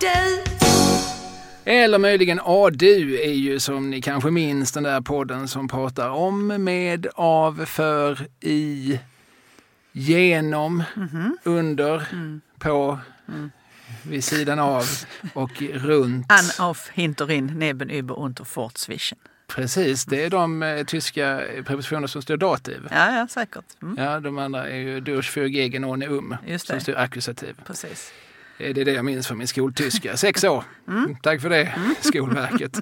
du. Eller möjligen ADU är ju som ni kanske minns den där podden som pratar om, med, av, för, i, genom, under, på, vid sidan av och runt. An, auf, hinter, in, neben, über, unter, fort, zwischen. Precis, det är de eh, tyska prepositioner som står dativ. Ja, ja, säkert. Mm. Ja, de andra är ju durch, für, gegen, ohne, um, Just som står akkusativ. Precis. Eh, Det är det jag minns från min skoltyska. Sex år. Tack för det, Skolverket.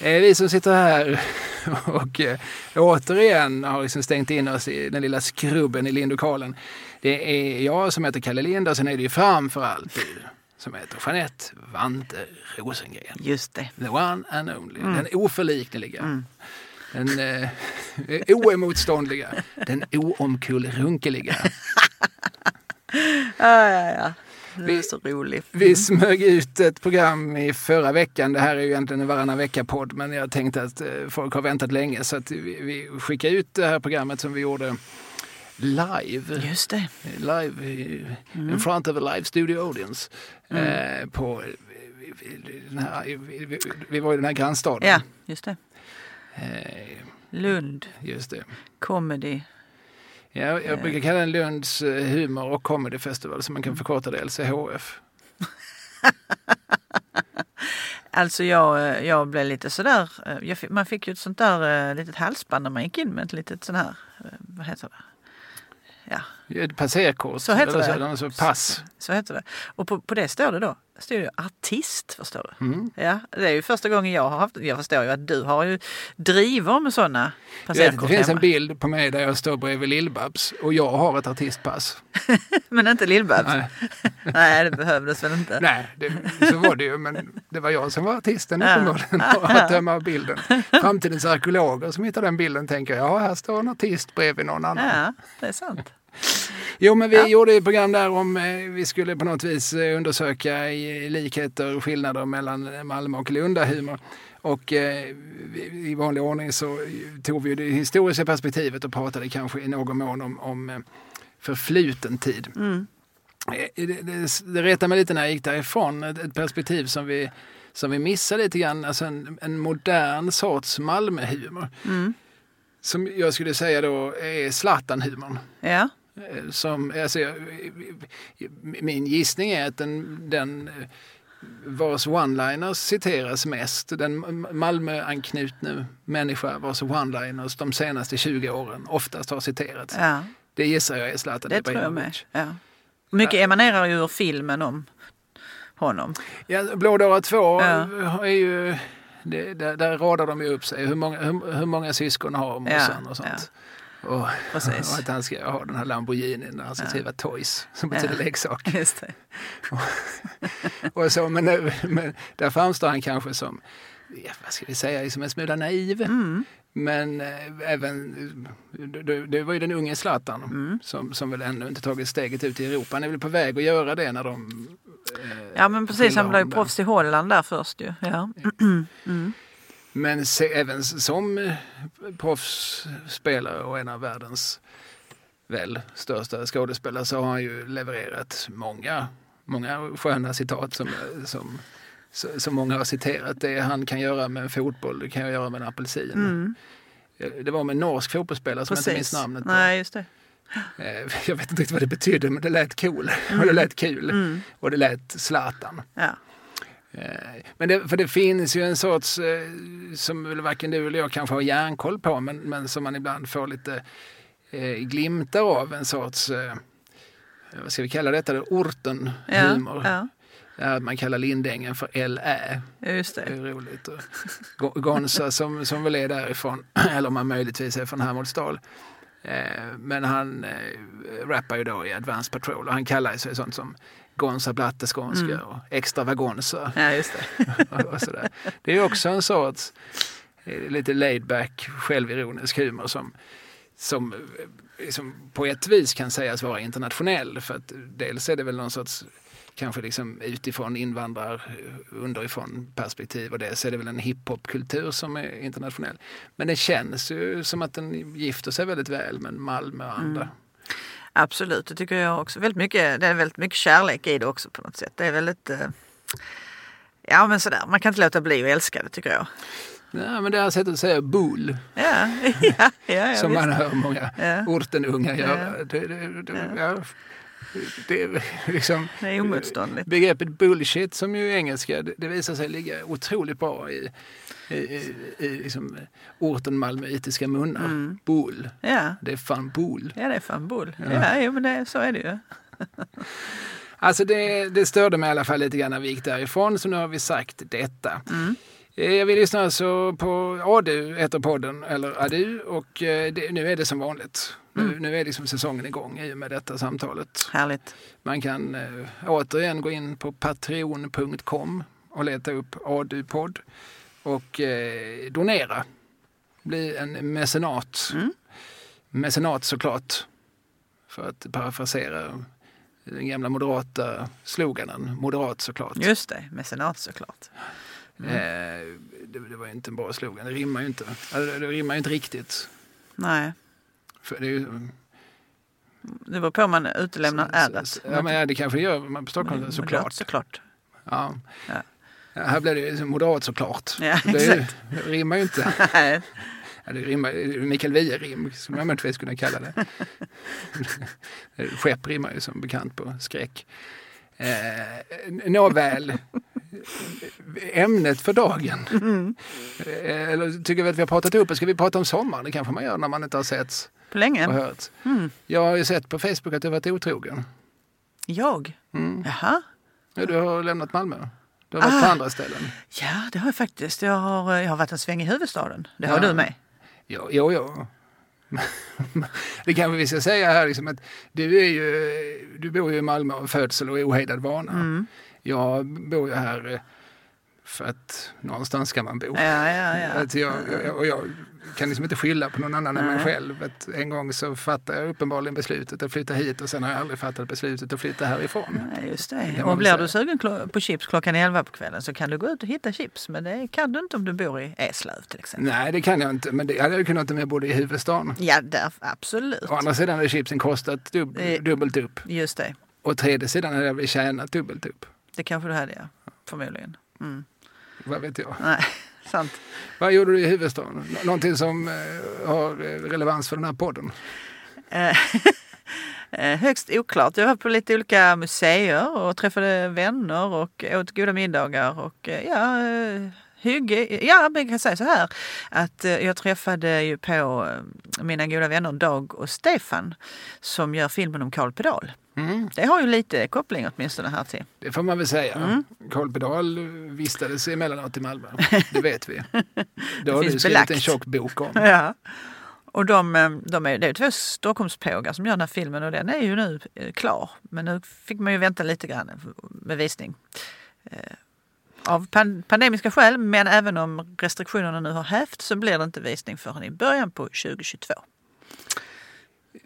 Eh, Vi som sitter här och eh, återigen har liksom stängt in oss i den lilla skrubben i Lindokalen. Det är jag som heter Kalle Lind och sen är det ju framför allt du som heter Jeanette Vante Rosengren. Just det. The one and only. Den oförlikneliga. Den eh, oemotståndliga. Den oomkullrunkeliga. Ja, ja, ja. Du är Vi- så rolig. Vi smög ut ett program i förra veckan. Det här är ju egentligen en varannan vecka-podd, men jag tänkte att eh, folk har väntat länge så att vi, vi skickar ut det här programmet som vi gjorde live. Just det. Live i- in front of a live studio audience. Eh, på, vi- den här, vi, vi, vi var i den här grannstaden. Ja, just det. Eh, Lund, just det. comedy. Ja, jag brukar kalla den Lunds eh, humor och comedy festival så man kan förkorta det LCHF. Alltså jag, eh, jag blev lite sådär, eh, jag man fick ju ett sånt där eh, litet halsband när man gick in med ett litet sån här, eh, vad heter det? Ja, passerkort. Så heter det. Så, eller så pass. så heter det. Och på, på det står det då, det står ju artist förstår du. Mm. Ja, det är ju första gången jag har haft, jag förstår ju att du har ju driver med sådana vet, det passerkort finns en hemma. bild på mig där jag står bredvid Lill-Babs och jag har ett artistpass. Men inte Lill-Babs. Nej, Nej, det behövdes väl inte. nej det, så var det ju, men det var jag som var artisten uppenbarligen att döma av bilden. Framtidens arkeologer som hittar den bilden tänker, ja här står en artist bredvid någon annan. Ja, det är sant. Jo, men vi gjorde ett program där om eh, vi skulle på något vis eh, undersöka likheter och skillnader mellan Malmö och Lundahumor. Och eh, i vanlig ordning så tog vi det historiska perspektivet och pratade kanske i någon mån om, om förfluten tid. Mm. Det, det, det retade mig lite när jag gick därifrån, ett, ett perspektiv som vi, som vi missade lite grann, alltså en, en modern sorts Malmöhumor. Mm. Som jag skulle säga då är Zlatan-humorn. Ja, Som, alltså, min gissning är att den, den vars one-liners citeras mest, den M- Malmö-anknutna människa vars one-liners de senaste 20 åren oftast har citerats. ja, Det gissar jag är Zlatan det tror jag med. Ja. Mycket emanerar ju ur filmen om honom. Ja, Blådåra 2 Ja. är ju... Det, där, där radar de ju upp sig, hur många, hur, hur många syskon har morsan Ja, och sånt. Och, Precis. och att han ska ha den här Lamborghinin när han ska skriva toys, som betyder Ja. leksak. Det. Och så, men, nu- men där framstår han kanske som, ja, vad ska vi säga, som en smula naiv. Mm. Men eh, även, det, var ju den unge Zlatan Mm. som, som väl ännu inte tagit steget ut i Europa. Han är väl på väg att göra det när de... eh, Ja men precis, han blev ju proffs i Holland där först ju. Ja. Mm. Men se, även som eh, proffsspelare och en av världens väl största skådespelare så har han ju levererat många, många sköna citat som, som, så- som många har citerat. Det han kan göra med en fotboll, det kan jag göra med en apelsin. Mm. Det var med en norsk fotbollsspelare som jag inte minns namnet på. Nej, just det. Eh, Jag vet inte riktigt vad det betydde men det lät cool. Och det lät kul. Mm. Och det lät Zlatan. Ja. Eh, Men det, för det finns ju en sorts, eh, som varken du eller jag kanske har järnkoll på, men, men som man ibland får lite eh, glimtar av, en sorts, vad ska vi kalla detta, orten-humor. ja, Ja, man kallar Lindängen för LÄ. just Det är det. ju roligt. Och Gonza som, som väl är därifrån, eller om man möjligtvis är från Hermodsdal. Men han rappar ju då i Advanced Patrol och han kallar sig sånt som Gonza Blatte skånska Mm. och Extravagonza Ja, just det. och, sådär. Det är också en sorts eh, lite laid back, självironisk humor som, som, eh, som på ett vis kan sägas vara internationell. För att dels är det väl någon sorts kanske liksom utifrån invandrar eh, underifrån perspektiv och dels är det väl en hiphopkultur som är internationell. Men det känns ju som att den gifter sig väldigt väl med Malmö och andra. Absolut, det tycker jag också. Väldigt mycket, det är väldigt mycket kärlek i det också på något sätt. Det är väldigt, eh, Ja men sådär, man kan inte låta bli att älska det tycker jag. Ja, men det här sättet att säga bull, Ja, ja, ja, ja som man hör många Ja. ortenungar göra. Det, det, det, ja. det är liksom, Det är omotståndligt. begreppet bullshit som ju är engelska, det, visar sig ligga otroligt bra i liksom, orten malmöitiska munnar. Mm. Bull, Ja, det är fan bull. ja det är fan bull. Ja, jo, men det, så är det ju. Alltså det, det störde mig i alla fall lite grann när vi gick därifrån, så nu har vi sagt detta. Mm. Eh, Vi lyssnar alltså på ADU, heter podden, eller ADU, och eh, det, nu är det som vanligt. Mm. Nu, nu är liksom säsongen igång i och med detta samtalet. Härligt. Man kan eh, återigen gå in på patreon.com och leta upp ADU-podd och eh, donera. Bli en mecenat. Mm. Mecenat såklart. För att parafrasera den gamla moderata sloganen. Moderat såklart. Just det, mecenat såklart. Eh, det, det var ju inte en bra slogan. Det rimmar ju inte. Alltså, det, det rimmar ju inte riktigt. Nej, För det är ju, det beror på om man utelämnar ärret. Ja, men ja, det kanske gör man på Stockholm såklart. såklart. Ja. Ja. Här blir det ju moderat såklart. Ja, det, ju- det rimmar ju inte. Nej, Ja, det rimmar, Mikael Wiehe-rim skulle man möjligtvis kunna kalla det. Skepp rimmar ju som bekant på skräck. Eh, Nåväl, ämnet för dagen. Eh, eller tycker vi att vi har pratat upp det? Ska vi prata om sommaren? Det kanske man gör när man inte har setts på länge. och hört. Mm. Jag har ju sett på Facebook att du har varit otrogen. Jag? Mm. Jaha. Ja, du har lämnat Malmö. Du har varit på Ah. andra ställen. Ja, det har jag faktiskt. Jag har, jag har varit en sväng i huvudstaden. Det har Ja. du med. Jo, jo, jo. Det kanske vi ska säga här liksom att du, är ju, du bor ju i Malmö av födsel och ohejdad vana. Mm. Jag bor ju här eh, för att någonstans ska man bo. Ja, ja, ja. Att jag, jag, och jag kan liksom inte skylla på någon annan än mig Nej. själv. Att en gång så fattade jag uppenbarligen beslutet att flytta hit och sen har jag aldrig fattat beslutet att flytta härifrån. Nej, just det. Och blir säga. du sugen på chips klockan 11 på kvällen så kan du gå ut och hitta chips. Men det kan du inte om du bor i Eslöv till exempel. Nej, det kan jag inte. Men det hade jag kunnat om jag bodde i huvudstaden. Ja, där, absolut. Å andra sidan hade chipsen kostat dub- Eh. dubbelt upp. Just det. Och tredje sidan hade jag väl tjänat dubbelt upp. Det kanske du hade, ja. Förmodligen. Mm. Vad vet jag. Nej, sant. Vad gjorde du i huvudstaden? Nå- Någonting som eh, har eh, relevans för den här podden? Eh, Högst oklart. Jag var på lite olika museer och träffade vänner och åt goda middagar. Och ja, hygge. Ja, jag kan säga så här att jag träffade ju på mina goda vänner Dag och Stefan som gör filmen om Karl Pedal. Mm, Det har ju lite koppling åtminstone här till. det får man väl säga. Mm. Karl Pedal vistades emellanåt i Malmö. Det vet vi. Det har du skrivit en tjock bok om. Ja. Och de, eh, de är, det är två Stockholmspågar som gör den här filmen och den är ju nu eh, klar. Men nu fick man ju vänta lite grann med visning. Eh, Av pan- pandemiska skäl, men även om restriktionerna nu har hävt så blir det inte visning förrän i början på 2022.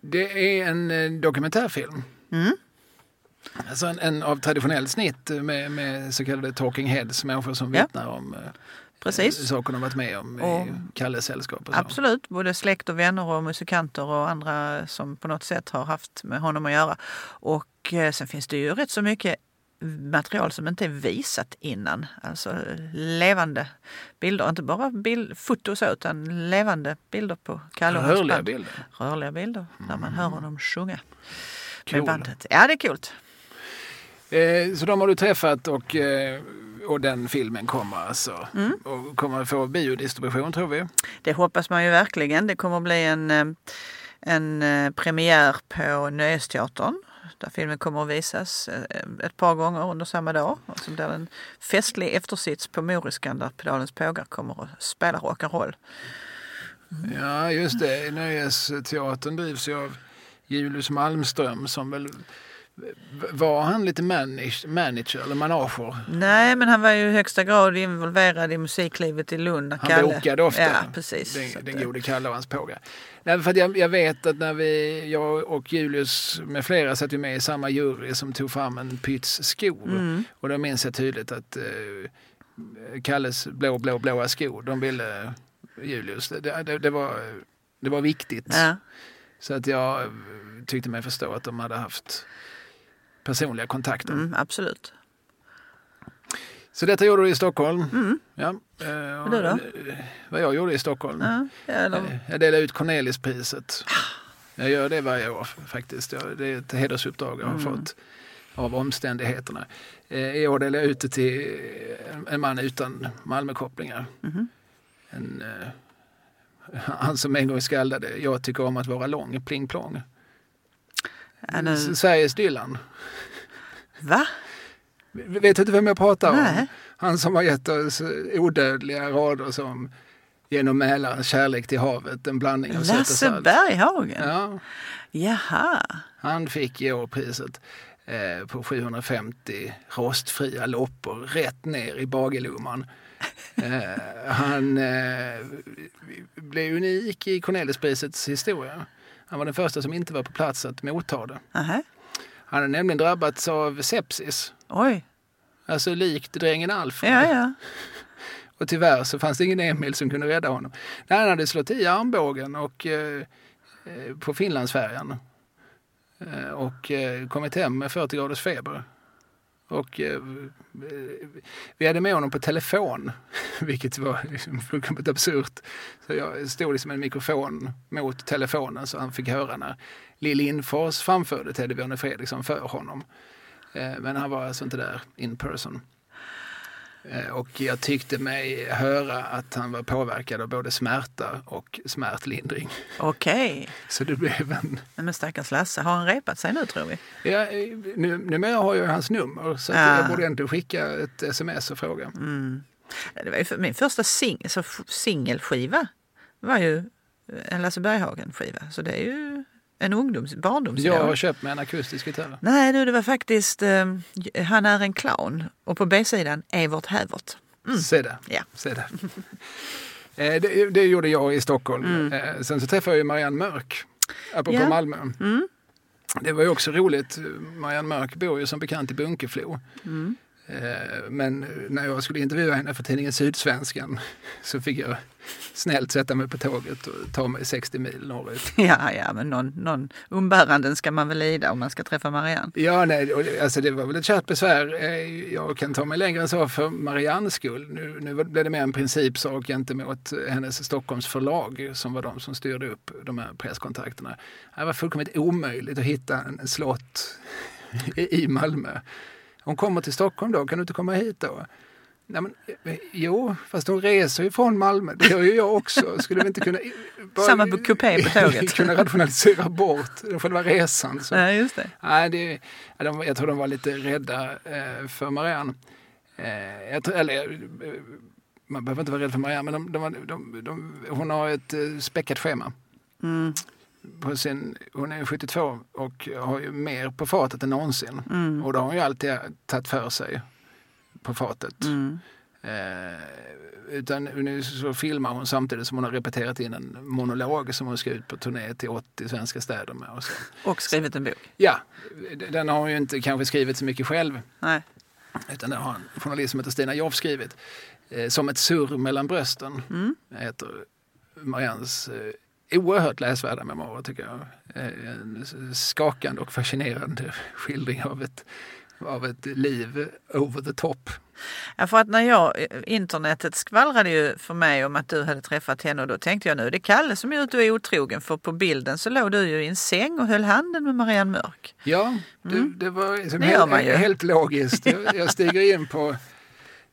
Det är en dokumentärfilm. Mm. Alltså en, en av traditionell snitt med, med så kallade talking heads, människor som Ja. vittnar om eh, Precis. saker de varit med om Och- i Kalles sällskap. Absolut, både släkt och vänner och musikanter och andra som på något sätt har haft med honom att göra. Och eh, sen finns det ju rätt så mycket material som inte är visat innan. Alltså levande bilder, inte bara bild, foto så utan levande bilder på Kalle Rörliga bilder. Rörliga bilder, där man hör honom sjunga Med bandet. Ja, det är kul. Eh, så de har du träffat och, eh, och den filmen kommer alltså. Mm. Och kommer få biodistribution tror vi. Det hoppas man ju verkligen. Det kommer att bli en, eh, en premiär på Nöjesteatern där filmen kommer att visas ett par gånger under samma dag. Och så blir det en festlig eftersits på Moriskan där Pedalens pågar kommer att spela rock'n'roll. Ja just det, Nöjesteatern drivs ju av Julius Malmström som väl var han lite manage, manager eller manager? Nej, men han var ju i högsta grad involverad i musiklivet i Lund. Han Kalle- bokade ofta. Ja, precis. Den, den eh, gode Kalle och hans pågar. Nej, för jag, jag vet att när vi, jag och Julius med flera satt ju med i samma jury som tog fram en pyts skor. Mm. Och då minns jag tydligt att eh, Kalles blå, blå, blåa skor, de ville Julius. Det, det, det, var, det var viktigt. Ja. Så att jag eh, tyckte mig förstå att de hade haft personliga kontakter. Mm, absolut. Så detta gjorde du i Stockholm. Mm. Ja. eh, Och du då? eh, Vad jag gjorde i Stockholm. Ja, eller, Jag delade ut Cornelispriset. Jag gör det varje år faktiskt. Det är ett hedersuppdrag jag har fått av omständigheterna. I år delade jag ut det till en- man utan Malmökopplingar. Mhm. En, han som en gång skaldade Jag tycker om att vara lång, pling plong. nu, Sveriges Dylan. va? Vet du inte vem jag pratar om? Nej. Han som har gett oss eh, odödliga rader som Genom Mälarens kärlek till havet, en blandning av sött och Lasse salt. Berghagen? Ja, Jaha. han fick i år priset eh, på 750 rostfria loppor rätt ner i bagelumman. Eh, han eh, blev unik i Corneliusprisets historia. Han var den första som inte var på plats att motta det. Aha. Han hade nämligen drabbats av sepsis, Oj. alltså likt drängen Alfred. Ja, ja. Och tyvärr så fanns det ingen Emil som kunde rädda honom. Nej, han hade slått i armbågen och, eh, eh, på Finlandsfärjan och eh, kommit hem med 40 graders feber. Och eh, vi hade med honom på telefon, vilket var liksom fullkomligt absurt. Så jag stod liksom en mikrofon mot telefonen så han fick höra när Lill Lindfors framförde Teddy Fredriksson för honom. Eh, Men han var alltså inte där in person. Eh, Och jag tyckte mig höra att han var påverkad av både smärta och smärtlindring. Okej. Så det blev en... Men stackars Lasse, har han repat sig nu tror vi? Ja, eh, nu, numera har jag hans nummer så Ja. jag borde ändå skicka ett sms och fråga. Mm. Det var ju för, min första sing, så singelskiva var ju en Lasse Berghagen-skiva. Så det är ju en ungdoms, barndomsidol. Jag har köpt mig en akustisk gitarr. Nej du, det var faktiskt eh, Han är en clown och på B-sidan Evert Hävert. Se där. Ja. Se där. Eh, det, det gjorde jag i Stockholm. Eh, Sen så träffade jag Marianne Mörk, apropå Mm. Ja. Malmö. Mm. Det var ju också roligt. Marianne Mörk bor ju som bekant i Bunkeflo. Mm. Eh, Men när jag skulle intervjua henne för tidningen Sydsvenskan så fick jag snällt sätta mig på tåget och ta mig 60 mil norrut. Ja, ja, men någon, någon umbäranden ska man väl lida om man ska träffa Marianne. Ja, nej, alltså det var väl ett kärt besvär. Eh, Jag kan ta mig längre än så för Mariannes skull. Nu, nu blev det mer en principsak gentemot hennes Stockholms förlag som var de som styrde upp de här presskontakterna. Det var fullkomligt omöjligt att hitta en slott i Malmö. Hon kommer till Stockholm då, kan du inte komma hit då? Nej, men, eh, jo, fast hon reser ju från Malmö. Det gör ju jag också. Skulle vi inte kunna... bara- Samma kupé på tåget. kunna rationalisera bort själva resan. Så. Ja, just det. Nej, det, ja, de, jag tror de var lite rädda eh, för Marianne. Eh, jag tror, eller, man behöver inte vara rädd för Marianne, men de, de, de, hon har ett späckat schema. Mm. Sin, hon är 72 och har ju mer på fatet än någonsin. Mm. Och då har hon ju alltid tagit för sig på fatet. Mm. Eh, utan nu så filmar hon samtidigt som hon har repeterat in en monolog som hon ska ut på turné till 80 svenska städer med. Och så. Och skrivit en bok. Ja, den har hon ju inte kanske skrivit så mycket själv. Nej. Utan det har en journalist som heter Stina Joff skrivit. Eh, som ett surr mellan brösten Mm. heter Mariannes eh, oerhört läsvärda memoarer tycker jag. Eh, en skakande och fascinerande skildring av ett, av ett liv over the top. Ja, för att när jag, internetet skvallrade ju för mig om att du hade träffat henne och då tänkte jag nu det är Kalle som gör att du är otrogen för på bilden så låg du ju i en säng och höll handen med Marianne Mörk. Ja, det, det var liksom Mm. Det helt, helt logiskt. Jag, jag stiger in på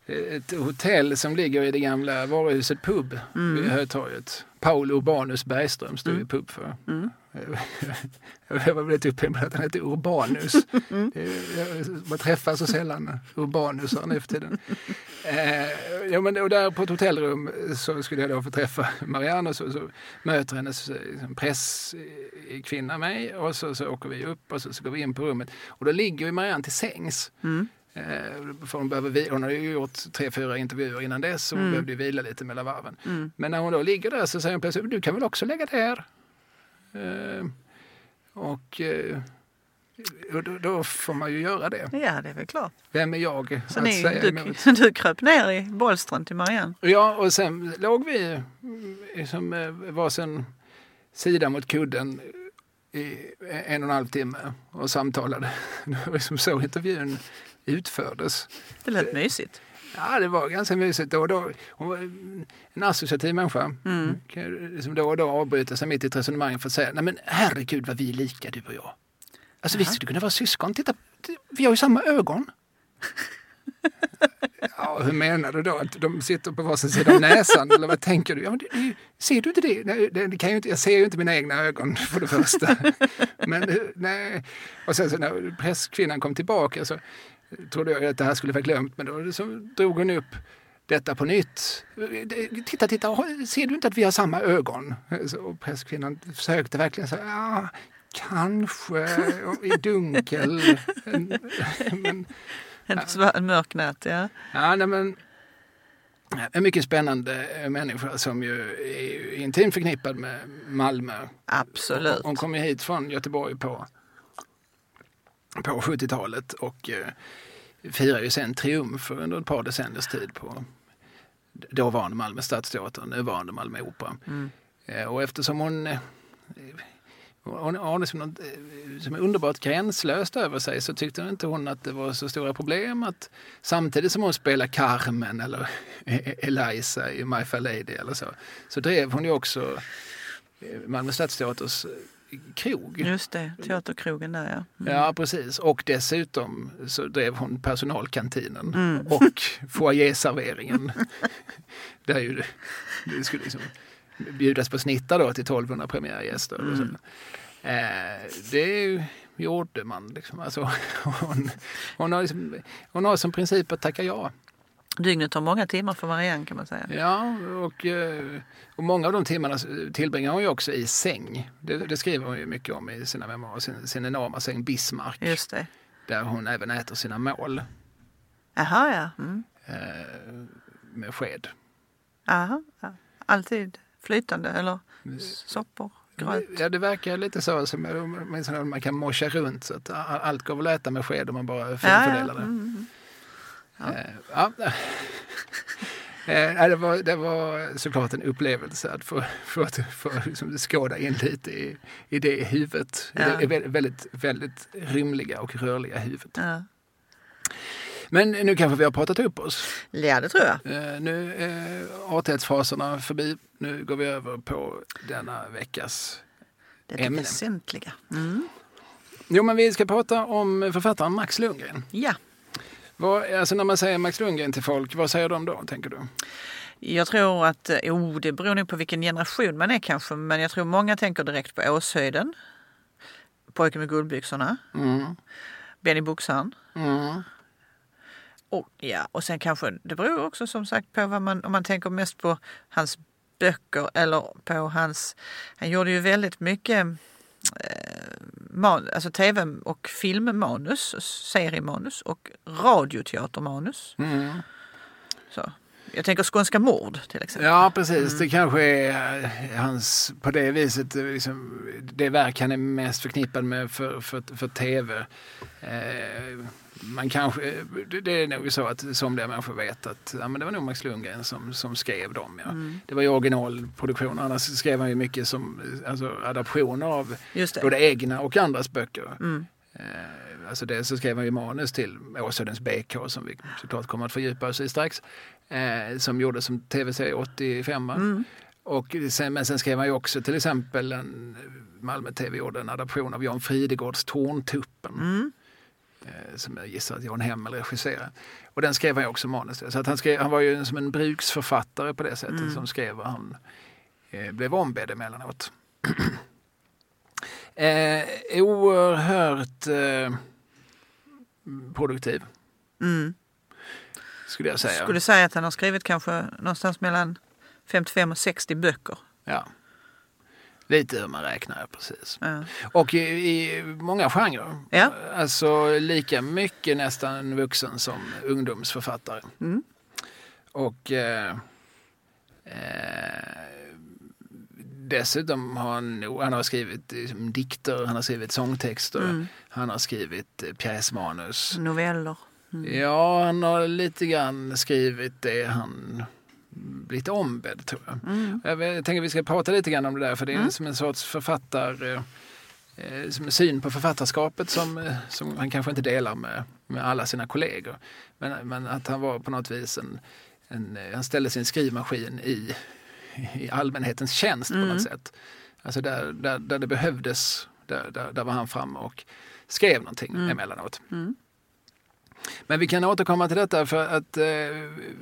ett hotell som ligger i det gamla varuhuset Pub Mm. vid Hötorget. Paul Urbanus Bergström stod ju pub för. Mm. Jag var väldigt upphämtad att han hette Urbanus. Mm. Jag- Man träffar så sällan Urbanusar nu för tiden. Eh, ja, men, och där på ett hotellrum så skulle jag då få träffa Marianne och så, så möter hennes eh, liksom, presskvinna mig och så, så åker vi upp och så, så går vi in på rummet och då ligger ju Marianne till sängs. Mm. Eh, för hon, behöver, hon har ju gjort tre, fyra intervjuer innan dess och hon Mm. behövde ju vila lite mellan varven. Mm. Men när hon då ligger där så säger hon plötsligt, du kan väl också lägga där? Eh, och eh, då, då får man ju göra det. Ja, det är väl klart. Vem är jag Så att ni, säga du, emot? du kröp ner i bolstren till Marianne. Ja, och sen låg vi mm, liksom eh, varsin sida mot kudden i en och en halv timme och samtalade. Det var liksom så intervjun utfördes. Det lät mysigt. Ja, det var ganska mysigt då och då. Hon var en associativ människa. Mm. Kan liksom då och då avbryta sig mitt i ett resonemang för att säga, nej men herregud vad vi är lika du och jag. Alltså vi skulle kunna vara syskon, titta, vi har ju samma ögon. Ja, hur menar du då? Att de sitter på varsin sida av näsan? Eller vad tänker du? Ja, men det, det, ser du inte det? Nej, det, det kan ju inte? Jag ser ju inte mina egna ögon för det första. Men nej. Och sen så när presskvinnan kom tillbaka så trodde jag att det här skulle vara glömt. Men då så drog hon upp detta på nytt. Titta, titta, ser du inte att vi har samma ögon? Och presskvinnan försökte verkligen säga, ja, kanske, i dunkel. Men, En, mörk natt, ja. Ja, nej, men en mycket spännande människa som ju är intimt förknippad med Malmö. Absolut. Hon kom ju hit från Göteborg på, på 70-talet och eh, firar ju sen triumfer under ett par decenniers tid på dåvarande Malmö stadsteater, nuvarande Malmö opera. Mm. Eh, och eftersom hon eh, hon har liksom något eh, som är underbart gränslöst över sig så tyckte inte hon att det var så stora problem att samtidigt som hon spelar Carmen eller Eliza i My Fair Lady eller så, så drev hon ju också Malmö Stadsteaters krog. Just det, teaterkrogen där ja. Mm. Ja, precis. Och dessutom så drev hon personalkantinen Mm. och foajéserveringen. Där ju det, skulle liksom bjudas på snittar då till 1200 premiärgäster. Mm. Eh, det gjorde man. Liksom. Alltså, hon, hon, har liksom, hon har som princip att tacka ja. Dygnet har många timmar för Marianne kan man säga. Ja, och, eh, och många av de timmarna tillbringar hon ju också i säng. Det, det skriver hon ju mycket om i sina memoarer, sin, sin enorma säng Bismarck. Just det. Där hon även äter sina mål Jaha ja. Mm. eh, med sked. Aha, ja. Alltid flytande eller soppor, gröt. Ja, det verkar lite så som man kan morsa runt så att allt går väl att äta med sked om man bara Ja, ja. fördelar det. Mm. Ja. Eh, ja. Eh, det, var, det var såklart en upplevelse att få, få, att- få liksom skåda in lite i, i det huvudet. Ja. det väldigt, väldigt, väldigt rymliga och rörliga huvudet. Ja. Men nu kanske vi har pratat upp oss. ja, det tror jag. Eh, nu är artighetsfaserna förbi. Nu går vi över på denna veckas Det är Ämne. det väsentliga. Mm. Jo, men vi ska prata om författaren Max Lundgren. Ja, Vad, alltså när man säger Max Lundgren till folk, vad säger de då, tänker du? jag tror att, eh, oh, det beror nog på vilken generation man är kanske, men jag tror många tänker direkt på Åshöjden. Pojken med guldbyxorna, Mm. Benny Boxaren. Mm. Och, ja, och sen kanske, det beror också som sagt på vad man, om man tänker mest på hans böcker eller på hans, han gjorde ju väldigt mycket eh, man, alltså tv och filmmanus, seriemanus och radioteatermanus. Mm. Så. Jag tänker Skånska mord till exempel. Ja, precis. Det kanske är eh, hans, på det viset, eh, liksom, det verk han är mest förknippad med för, för, för tv. Eh, man kanske, det- det är nog så att somliga människor vet att ja, men det var nog Max Lundgren som, som skrev dem. Ja. Mm. Det var ju originalproduktion, annars skrev han ju mycket som alltså, adaptioner av både egna och andras böcker. Mm. Eh, alltså det så skrev han ju manus till Åsödens BK som vi såklart kommer att fördjupa oss i strax. Eh, som gjordes som tv-serie 85. Mm. Och sen, men sen skrev han ju också till exempel en Malmö TV gjorde en adaption av Jan Fridegårds Torntuppen. Mm. Eh, som jag gissar att Jan Hemmel regisserade. Och den skrev han ju också manus till. Så att han, skrev, han var ju som en bruksförfattare på det sättet Mm. som skrev vad han eh, blev ombedd emellanåt. eh, oerhört eh, produktiv Mm. Skulle jag säga. Skulle säga att han har skrivit kanske någonstans mellan 55 och 60 böcker. Ja. Lite hur man räknar, precis. Ja. Och i, i många genrer. Ja. Alltså lika mycket nästan vuxen som ungdomsförfattare. Mm. Och eh, eh, dessutom har han, han har skrivit liksom, dikter, han har skrivit sångtexter, Mm. han har skrivit eh, pjäsmanus. Noveller. Ja, han har lite grann skrivit det han blivit ombedd tror jag. Mm. Jag tänker att vi ska prata lite grann om det där för det är Mm. som en sorts författar, eh, eh, som en syn på författarskapet som, eh, som han kanske inte delar med med alla sina kollegor. Men, men att han var på något vis en, en han ställde sin skrivmaskin i, i allmänhetens tjänst på något sätt. Alltså där, där, där det behövdes, där, där, där var han framme och skrev någonting mm. emellanåt. Mm. Men vi kan återkomma till detta för att eh,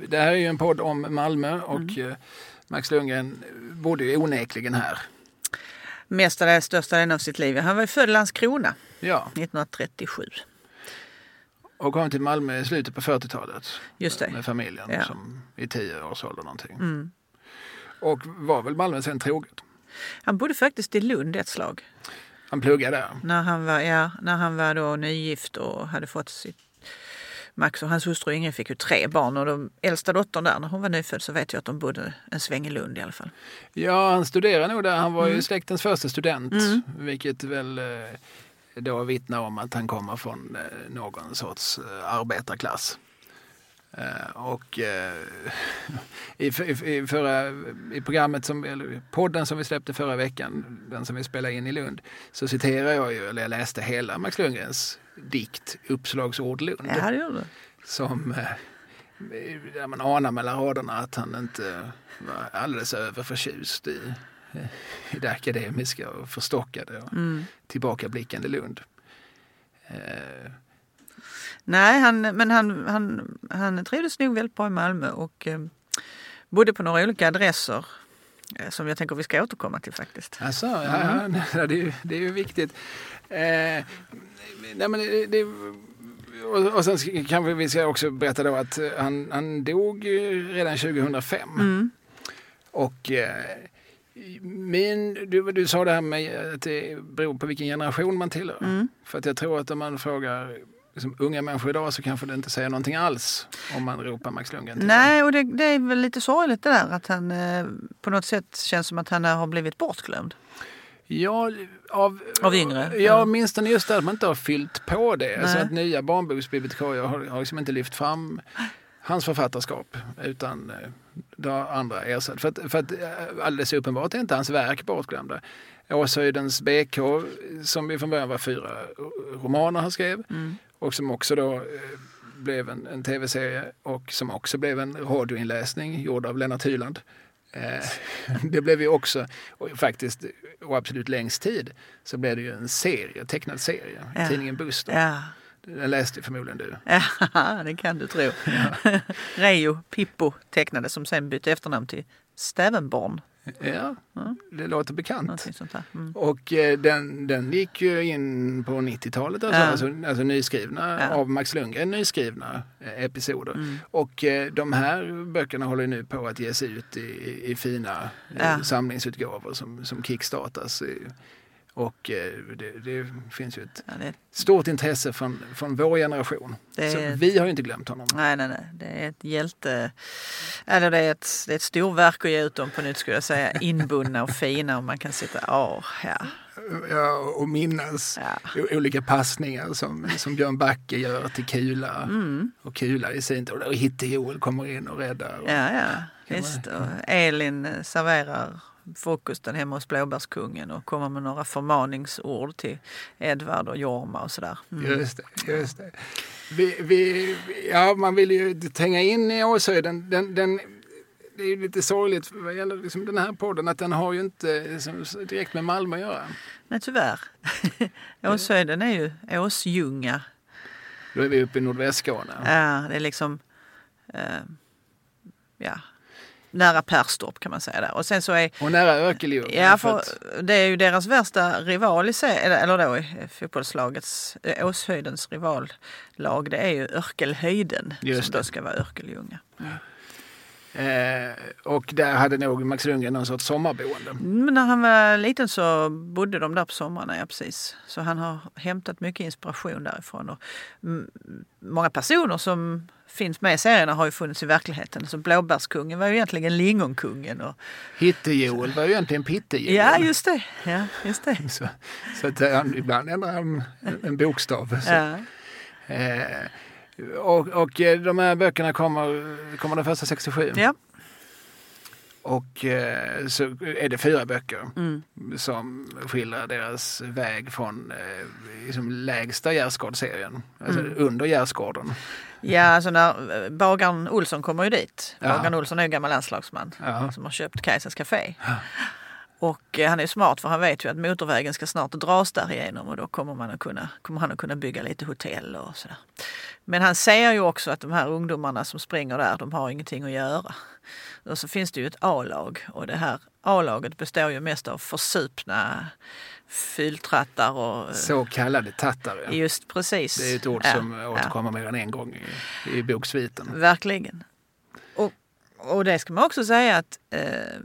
det här är ju en podd om Malmö och mm. eh, Max Lundgren bodde ju onekligen här. Mestadels största delen av sitt liv. Han var född i Landskrona ja. 1937. Och kom till Malmö i slutet på 40-talet. Just det. Med familjen ja. som i tio års ålder någonting. Mm. Och var väl Malmö sen troget. Han bodde faktiskt i Lund ett slag. Han pluggade där? När han var, ja, när han var då nygift och hade fått sitt Max och hans hustru Ingrid fick ju tre barn och de äldsta dottern där, när hon var nyfödd så vet jag att de bodde en sväng i Lund i alla fall. Ja, han studerade nog där. Han var mm. ju släktens första student, mm. vilket väl eh, då vittnar om att han kommer från eh, någon sorts eh, arbetarklass. Och i, i, förra, i programmet, som, eller podden som vi släppte förra veckan, den som vi spelade in i Lund, så citerar jag ju, eller jag läste hela Max Lundgrens dikt Uppslagsord Lund. Ja, det gjorde Som, eh, där man anar mellan raderna att han inte var alldeles överförtjust i, i det akademiska och förstockade och mm. tillbakablickande Lund. Eh. Nej, han, men han, han, han trivdes nog väldigt bra i Malmö och eh, bodde på några olika adresser eh, som jag tänker vi ska återkomma till faktiskt. Alltså, ja, mm. ja, det, är ju, det är ju viktigt. Eh, nej, men det, det, och, och sen kanske vi ska också berätta då att han, han dog redan 2005. Mm. Och eh, min, du, du sa det här med att det beror på vilken generation man tillhör. Mm. För att jag tror att om man frågar liksom, unga människor idag så kanske det inte säger någonting alls om man ropar Max Lundgren. Nej, och det, det, är väl lite sorgligt det där att han eh, på något sätt känns som att han har blivit bortglömd. Ja, av, av yngre? Ja, åtminstone just det att man inte har fyllt på det. Nej. Så att nya barnboksbibliotekarier har, har liksom inte lyft fram hans författarskap utan eh, det har andra ersatt. För att, för att eh, alldeles uppenbart är inte hans verk bortglömda. Åshöjdens BK som ju från början var fyra romaner han skrev mm. och som också då eh, blev en, en tv-serie och som också blev en radioinläsning gjord av Lennart Hyland. Eh, det blev ju också, och faktiskt och absolut längst tid, så blev det ju en serie, tecknad serie, ja. tidningen Buster. Ja. Den läste förmodligen du. Ja, det kan du tro. Ja. Reijo Pippo tecknade som sen bytte efternamn till Stävenborn. Ja, det låter bekant. Mm. Och eh, den, den gick ju in på 90-talet, alltså, ja. alltså, alltså nyskrivna, ja. av Max Lundgren nyskrivna eh, episoder. Mm. Och eh, de här böckerna håller nu på att ges ut i, i fina ja. samlingsutgåvor som, som kickstartas. Och eh, det, det, finns ju ett ja, det... stort intresse från, från vår generation. Det så vi har ju inte glömt honom. Nej, nej, nej. Det är ett hjälte... Eller det är ett, det är ett storverk att ge ut dem på nytt skulle jag säga. Inbundna och fina och man kan sitta... Åh, ja. Ja, och minnas ja. olika passningar som, som Björn Backe gör till Kula. Mm. Och Kula i sin tur. Och Hitte-Joel kommer in och räddar. Och, ja, ja. Visst. Och Elin serverar frukosten hemma hos Blåbärskungen och komma med några förmaningsord till Edvard och Jorma och sådär. Mm. Just det, just det. Vi, vi, ja, man vill ju tränga in i Åshöjden. Den, den, det är lite sorgligt vad gäller liksom den här podden att den har ju inte liksom, direkt med Malmö att göra. Nej, tyvärr. Åshöjden är ju Åsljunga. Då är vi uppe i nordvästskåne. Ja, det är liksom... Uh, ja, nära Perstorp kan man säga där. Och sen så är... Och nära Örkelljunga. Ja, för det är ju deras värsta rival i serien, eller då i fotbollslagets, eh, Åshöjdens rivallag, det är ju Örkelhöjden Just som det. då ska vara Örkelljunga. Mm. Eh, och där hade nog Max Lundgren någon sorts sommarboende. Men när han var liten så bodde de där på somrarna, ja precis. Så han har hämtat mycket inspiration därifrån. Och många personer som finns med i serierna har ju funnits i verkligheten. Så Blåbärskungen var ju egentligen lingonkungen. Och... Hitte-Joel var ju egentligen Pitte-Joel. Ja, just det. Ja, just det. så så att, ibland ändrar han en, bokstav. Ja. Eh, och, och eh, de här böckerna kommer, kommer den första 67? Ja. Och eh, så är det fyra böcker Mm. som skildrar deras väg från eh, liksom lägsta gärdsgårdsserien, alltså Mm. under gärdsgården. Ja, alltså när eh, bagaren Olsson kommer ju dit. Ja. Bagaren Olsson är ju gammal landslagsman Ja. som har köpt Kajsas Café. Ja. Och eh, han är smart för han vet ju att motorvägen ska snart dras där igenom och då kommer, man att kunna, kommer han att kunna bygga lite hotell och sådär. Men han ser ju också att de här ungdomarna som springer där, de har ingenting att göra. Och så finns det ju ett A-lag och det här A-laget består ju mest av försupna fylltrattar och Så kallade tattare. just precis. Det är ett ord Ja, som ja. återkommer mer än en gång i, i boksviten. Verkligen. Och, och det ska man också säga att eh,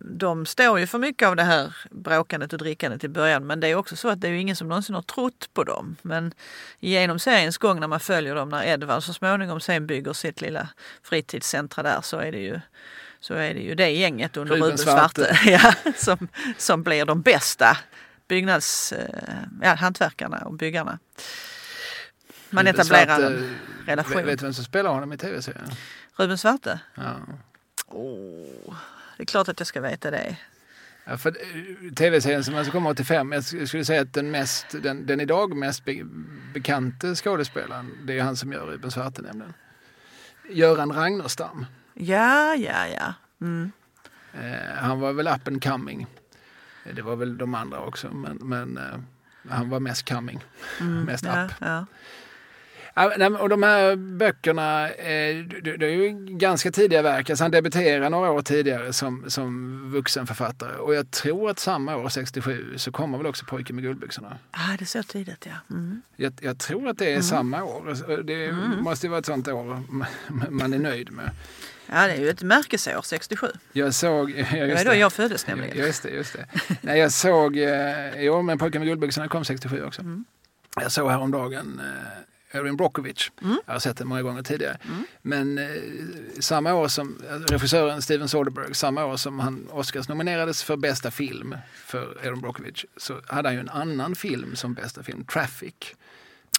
de står ju för mycket av det här bråkandet och drickandet i början. Men det är också så att det är ju ingen som någonsin har trott på dem. Men genom seriens gång när man följer dem, när Edvard så småningom sen bygger sitt lilla fritidscentra där så är det ju så är det ju det gänget under Ruben Svarte, Svarte. ja, som, som blir de bästa byggnads, eh, ja, hantverkarna och byggarna. Man Ruben etablerar Svarte, en relation. Vet, vet du vem som spelar honom i tv-serien? Ruben Svarte? Ja. Oh, det är klart att jag ska veta det. Ja, för eh, tv-serien som alltså kom 85, jag sk- skulle säga att den, mest, den, den idag mest be, bekante skådespelaren, det är han som gör Ruben Svarte nämligen. Göran Ragnerstam. Ja, ja, ja. Mm. Eh, han var väl up and coming. Det var väl de andra också, men, men eh, han var mest coming. Mest Mm. Ja, up. ja. Ja, och de här böckerna, eh, det, är ju ganska tidiga verk. Alltså han debuterade några år tidigare som, som vuxenförfattare. Och jag tror att samma år, 67, så kommer väl också Pojken med guldbyxorna. Ah, det är så tidigt, ja. Mm. Jag, jag tror att det är samma år. Alltså, Det måste ju vara ett sånt år man är nöjd med. Ja, det är ju ett märkesår, 67. Jag såg... Ja, Det var då jag föddes nämligen. Just det, just det. Nej, jag såg... Eh, jo, men Pojken med guldbyxorna kom 67 också. Mm. Jag såg häromdagen eh, Erin Brockovich. Mm. Jag har sett den många gånger tidigare. Men eh, samma år som eh, regissören Steven Soderbergh, samma år som han Oscars nominerades för bästa film för Erin Brockovich, så hade han ju en annan film som bästa film, Traffic,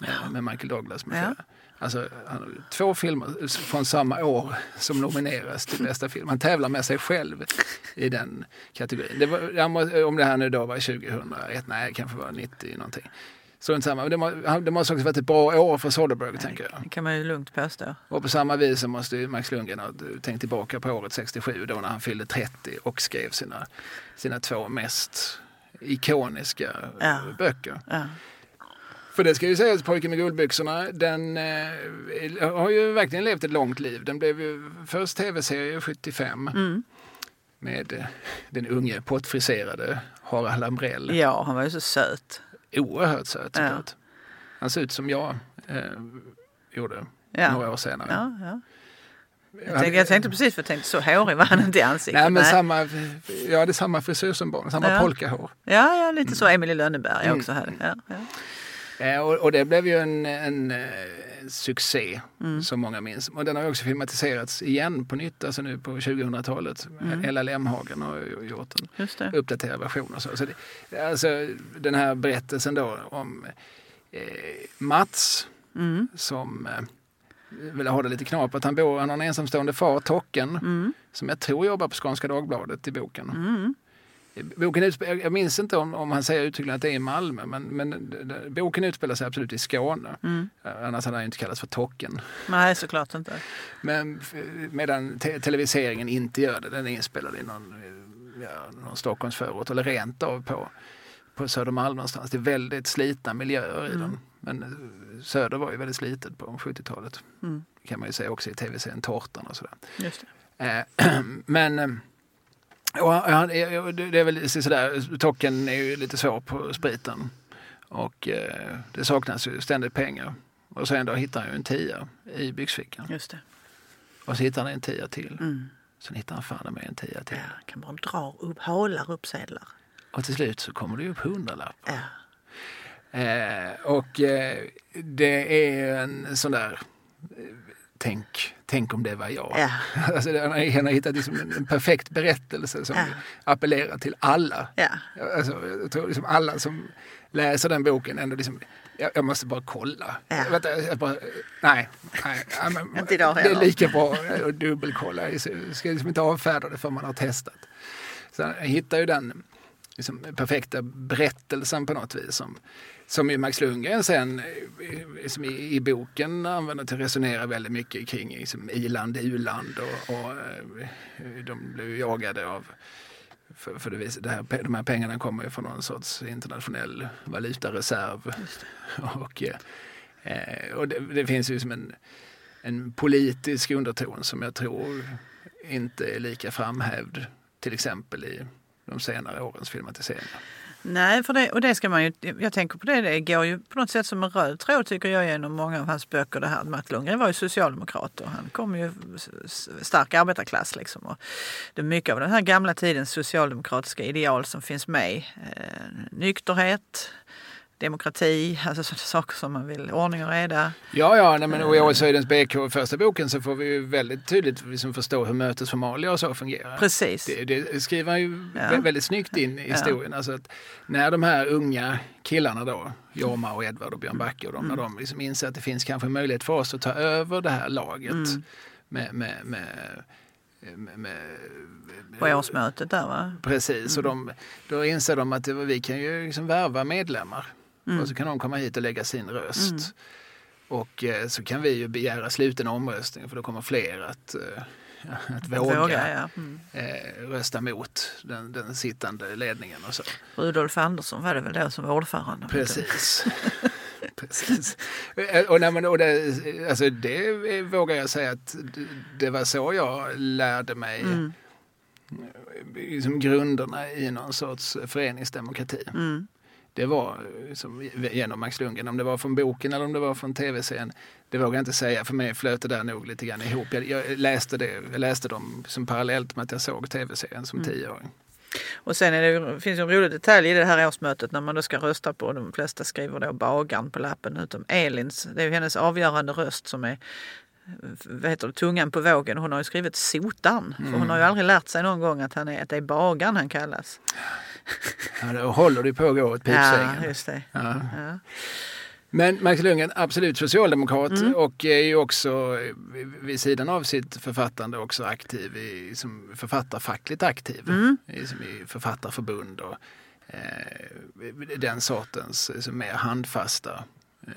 med, med Michael Douglas med Ja. flera. Alltså, han två filmer från samma år som nomineras till bästa film. Han tävlar med sig själv i den kategorin. Det var, om det här nu då var 2001, nej det kanske var 90 någonting. Inte samma. Det, må, det måste också varit ett bra år för Soderbergh tänker jag. Det kan man ju lugnt påstå. Och på samma vis så måste ju Max Lundgren ha tänkt tillbaka på året 67 då när han fyllde 30 och skrev sina, sina två mest ikoniska Ja. böcker. Ja. För det ska ju sägas, Pojken med guldbyxorna, den eh, har ju verkligen levt ett långt liv. Den blev ju först tv-serie 75 Mm. med eh, den unge pottfriserade Harald Lambrell. ja, han var ju så söt. Oerhört söt Ja. såklart. Han ser ut som jag eh, gjorde Ja. några år senare. Ja, ja. Jag tänkte, jag tänkte precis, för jag tänkte så hårig var han inte i ansiktet. Nej men samma, jag hade samma frisyr som barn, samma Ja. polkahår. Ja, ja, lite så. Emily Lönneberg Mm. också hade. Ja, ja. Eh, och, och det blev ju en, en eh, succé Mm. som många minns. Och den har också filmatiserats igen på nytt, alltså nu på 2000-talet. Mm. Ella Lemhagen har gjort en uppdaterad version. Och så. Så det, alltså den här berättelsen då om eh, Mats Mm. som eh, vill ha det lite knapert. Han bor, han har en ensamstående far, Tocken, Mm. som jag tror jobbar på Skånska Dagbladet i boken. Boken utspe- jag minns inte om, om han säger uttryckligen att det är i Malmö, men, men boken utspelar sig absolut i Skåne. Mm. Eh, Annars hade han inte kallats för Tocken. Nej, såklart inte. Men medan te- televiseringen inte gör det, den är inspelad i någon, eh, ja, någon Stockholmsförort eller rent av på, på Södermalm någonstans. Det är väldigt slitna miljöer i Mm. den. Men eh, Söder var ju väldigt slitet på 70-talet. Mm. kan man ju säga också i tv-serien Tårtan och sådär. Just det. Men och han, det är väl sådär, Tocken är ju lite svår på spriten. Och eh, det saknas ju ständigt pengar. Och så ändå hittar han ju en tia i byxfickan. Just det. Och så hittar han en tia till. Mm. Sen hittar han fan med en tia till. Ja, kan bara dra upp, hålar upp sedlar. Och till slut så kommer det upp hundralapp. Ja. Eh, och eh, det är en sån där eh, tänk, tänk om det var jag. Ja. Alltså, han, har, han har hittat liksom en, en perfekt berättelse som Ja. appellerar till alla. Ja. Alltså, jag tror liksom alla som läser den boken ändå liksom, jag, jag måste bara kolla. Ja. Vänta, bara, nej, nej men, Inte idag det är lika bra att dubbelkolla. Jag ska liksom inte avfärda det för man har testat. Så jag hittar ju den liksom, perfekta berättelsen på något vis. Som, som ju Max Lundgren sen eh, som i, i boken använder till att resonera väldigt mycket kring liksom, i-land, u-land och, och eh, de blev jagade av för, för det, vis, det här, de här pengarna kommer ju från någon sorts internationell valutareserv. Och, eh, och det, det finns ju som en, en politisk underton som jag tror inte är lika framhävd till exempel i de senare årens filmatiseringar. Nej, för det, och det ska man ju, jag tänker på det, det går ju på något sätt som en röd tråd tycker jag genom många av hans böcker. Det här. Matt Lundgren var ju socialdemokrat och han kom ju stark arbetarklass. Liksom. Och det är mycket av den här gamla tidens socialdemokratiska ideal som finns med. Eh, nykterhet, demokrati, alltså sådana saker som man vill, ordning och reda. Ja, ja, nej, men och i Åshöjdens BK, första boken, så får vi ju väldigt tydligt liksom förstå hur mötesformalia och så fungerar. Precis. Det, det skriver han ju Ja. vä- väldigt snyggt in i historien. Alltså att när de här unga killarna då, Jorma och Edvard och Björn Backe och de, Mm. när de liksom inser att det finns kanske en möjlighet för oss att ta över det här laget Mm. med, med, med, med, med På årsmötet där va? Precis, och Mm. de, då inser de att vi kan ju liksom värva medlemmar. Mm. Och så kan de komma hit och lägga sin röst. Och eh, så kan vi ju begära sluten omröstning för då kommer fler att, eh, att våga, Våga, ja. Mm. eh, rösta mot den, den sittande ledningen och så. Rudolf Andersson var det väl då som var ordförande? Precis. Precis. Eh, Och, nej, men, och det, alltså det eh, vågar jag säga att det, det var så jag lärde mig Mm. liksom grunderna i någon sorts föreningsdemokrati. Mm. Det var eh, som, genom Max Lundgren, om det var från boken eller om det var från tv-serien. Det vågar jag inte säga, för mig flöt det där nog lite grann ihop. Jag, jag, läste, det, jag läste dem som parallellt med att jag såg tv-serien som tioåring. Och sen är det, finns en rolig detalj i det här årsmötet när man då ska rösta på, de flesta skriver då bagaren på lappen utom Elins. Det är ju hennes avgörande röst som är vad heter det, tungan på vågen. Hon har ju skrivit sotan. För hon har ju aldrig lärt sig någon gång att, han är, att det är bagaren han kallas. Ja, då håller det på att gå åt Ja, pipsvängen. just det. Ja. Ja. Men Max Lundgren, absolut socialdemokrat och är ju också vid sidan av sitt författande också aktiv i, som författarfackligt aktiv. I, som i författarförbund och eh, den sortens liksom, mer handfasta eh,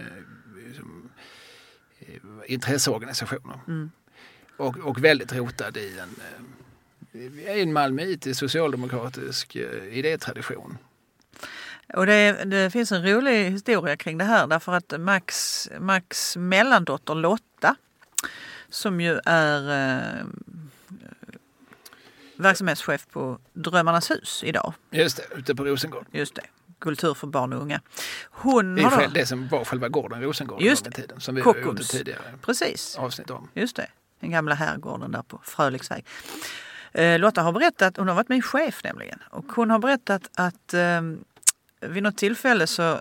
liksom, eh, intresseorganisationer. Och, och väldigt rotad i en, eh, i en malmöitisk socialdemokratisk eh, idétradition. Och det, det finns en rolig historia kring det här därför att Max, Max mellandotter Lotta som ju är eh, verksamhetschef på Drömmarnas hus idag. Just det, ute på Rosengård. Just det, kultur för barn och unga. Hon Det är har själv då, det som var själva gården Rosengård Just i tiden. Som vi Kockums. ett tidigare precis, avsnitt om. just det, den gamla herrgården där på Fröliksväg. Eh, Lotta har berättat, hon har varit min chef nämligen, och hon har berättat att eh, vid något tillfälle så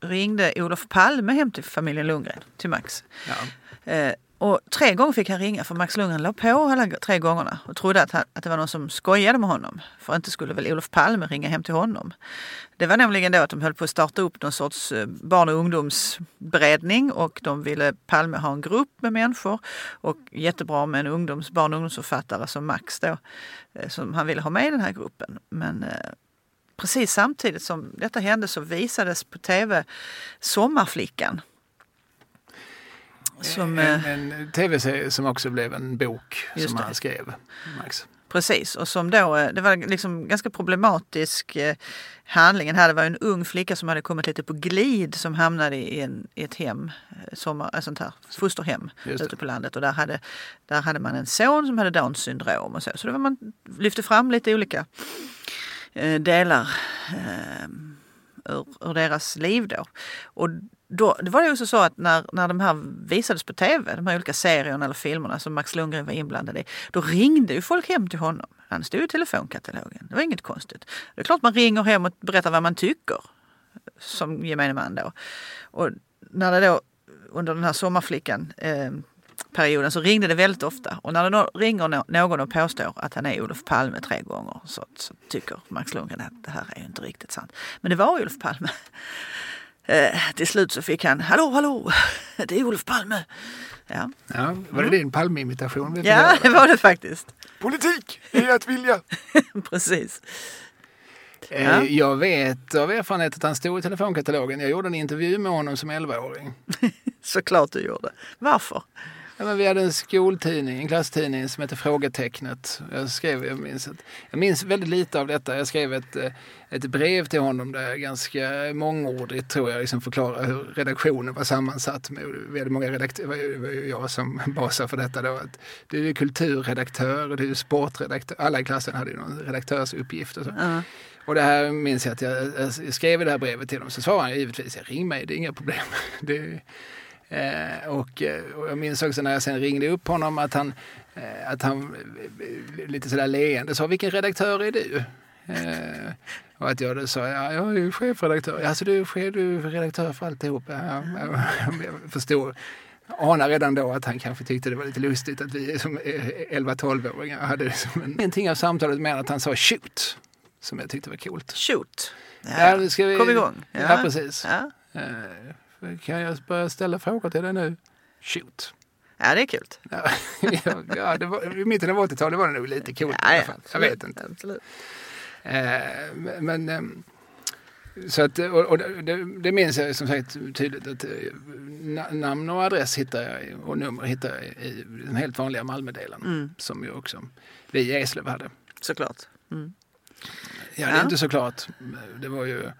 ringde Olof Palme hem till familjen Lundgren, till Max. Ja. Eh, och tre gånger fick han ringa för Max Lundgren la på alla tre gångerna och trodde att, han, att det var någon som skojade med honom. För inte skulle väl Olof Palme ringa hem till honom. Det var nämligen då att de höll på att starta upp någon sorts eh, barn och ungdomsberedning och de ville Palme ha en grupp med människor och jättebra med en ungdoms, barn och ungdomsförfattare som Max då, eh, som han ville ha med i den här gruppen. Men eh, precis samtidigt som detta hände så visades på tv Sommarflickan. Som, eh, En, en tv-serie som också blev en bok som det. han skrev, Max. Precis, och som då, eh, det var liksom ganska problematisk eh, handlingen här. Det var en ung flicka som hade kommit lite på glid som hamnade i, en, i ett hem, sommar, ett sånt här fosterhem ute på landet. Och där hade, där hade man en son som hade Downs syndrom och så. Så det var man lyfte fram lite olika delar eh, ur, ur deras liv då. Och då, det var det också så att när, när de här visades på tv, de här olika serierna eller filmerna som Max Lundgren var inblandad i, då ringde ju folk hem till honom. Han stod i telefonkatalogen. Det var inget konstigt. Det är klart man ringer hem och berättar vad man tycker som gemene man då. Och när det då under den här sommarflickan eh, perioden så ringde det väldigt ofta. Och när det då ringer någon och påstår att han är Olof Palme tre gånger så, så tycker Max Lundgren att det här är ju inte riktigt sant. Men det var Olof Palme. Eh, till slut så fick han, hallå hallå, det är Olof Palme. Ja, Ja, var det din Palme-imitation? ja det var det faktiskt. Politik är att vilja. Precis. Eh, Ja. Jag vet av erfarenhet att han stod i telefonkatalogen. Jag gjorde en intervju med honom som 11-åring. Såklart du gjorde. Varför? Ja, men vi hade en skoltidning, en klasstidning som hette Frågetecknet. Jag, skrev, jag, minns ett, jag minns väldigt lite av detta. Jag skrev ett, eh, ett brev till honom där jag ganska mångordigt tror jag liksom förklarade hur redaktionen var sammansatt. Med, vi hade många redaktörer, det var ju- jag som basade för detta då. Att du är kulturredaktör och du är sportredaktör. Alla i klassen hade ju någon redaktörsuppgift och så. Ja. Och det här minns jag att jag, jag skrev i det här brevet till dem. Så svarade han givetvis, ring mig, det är inga problem. Det, eh, och, eh, och jag minns också när jag sen ringde upp honom att han, eh, att han eh, lite sådär leende sa, vilken redaktör är du? Eh, och att jag då sa, ja, jag är ju chefredaktör. Alltså du chef, du är redaktör för alltihop. Ja, ja, jag förstod, anar redan då att han kanske tyckte det var lite lustigt att vi som 11-12-åringar hade liksom en, ingenting av samtalet mer än att han sa shoot. Som jag tyckte var coolt. Shoot. Ja, ska vi... Kom igång. Ja, precis. Ja. Eh, kan jag börja ställa frågor till dig nu? Shoot. ja, det är kul. Ja, ja, det var, I mitten av 80-talet var det nog lite coolt i Ja, alla ja, fall. Jag vet inte. Absolut. Eh, men, ehm, så att, och, och det, det minns jag som sagt tydligt att eh, na, namn och adress hittar jag i- och nummer hittar jag i den helt vanliga Malmödelen Mm. som ju också vi i Eslöv hade. Såklart. Mm. Ja, det är Ja. inte såklart. Det var ju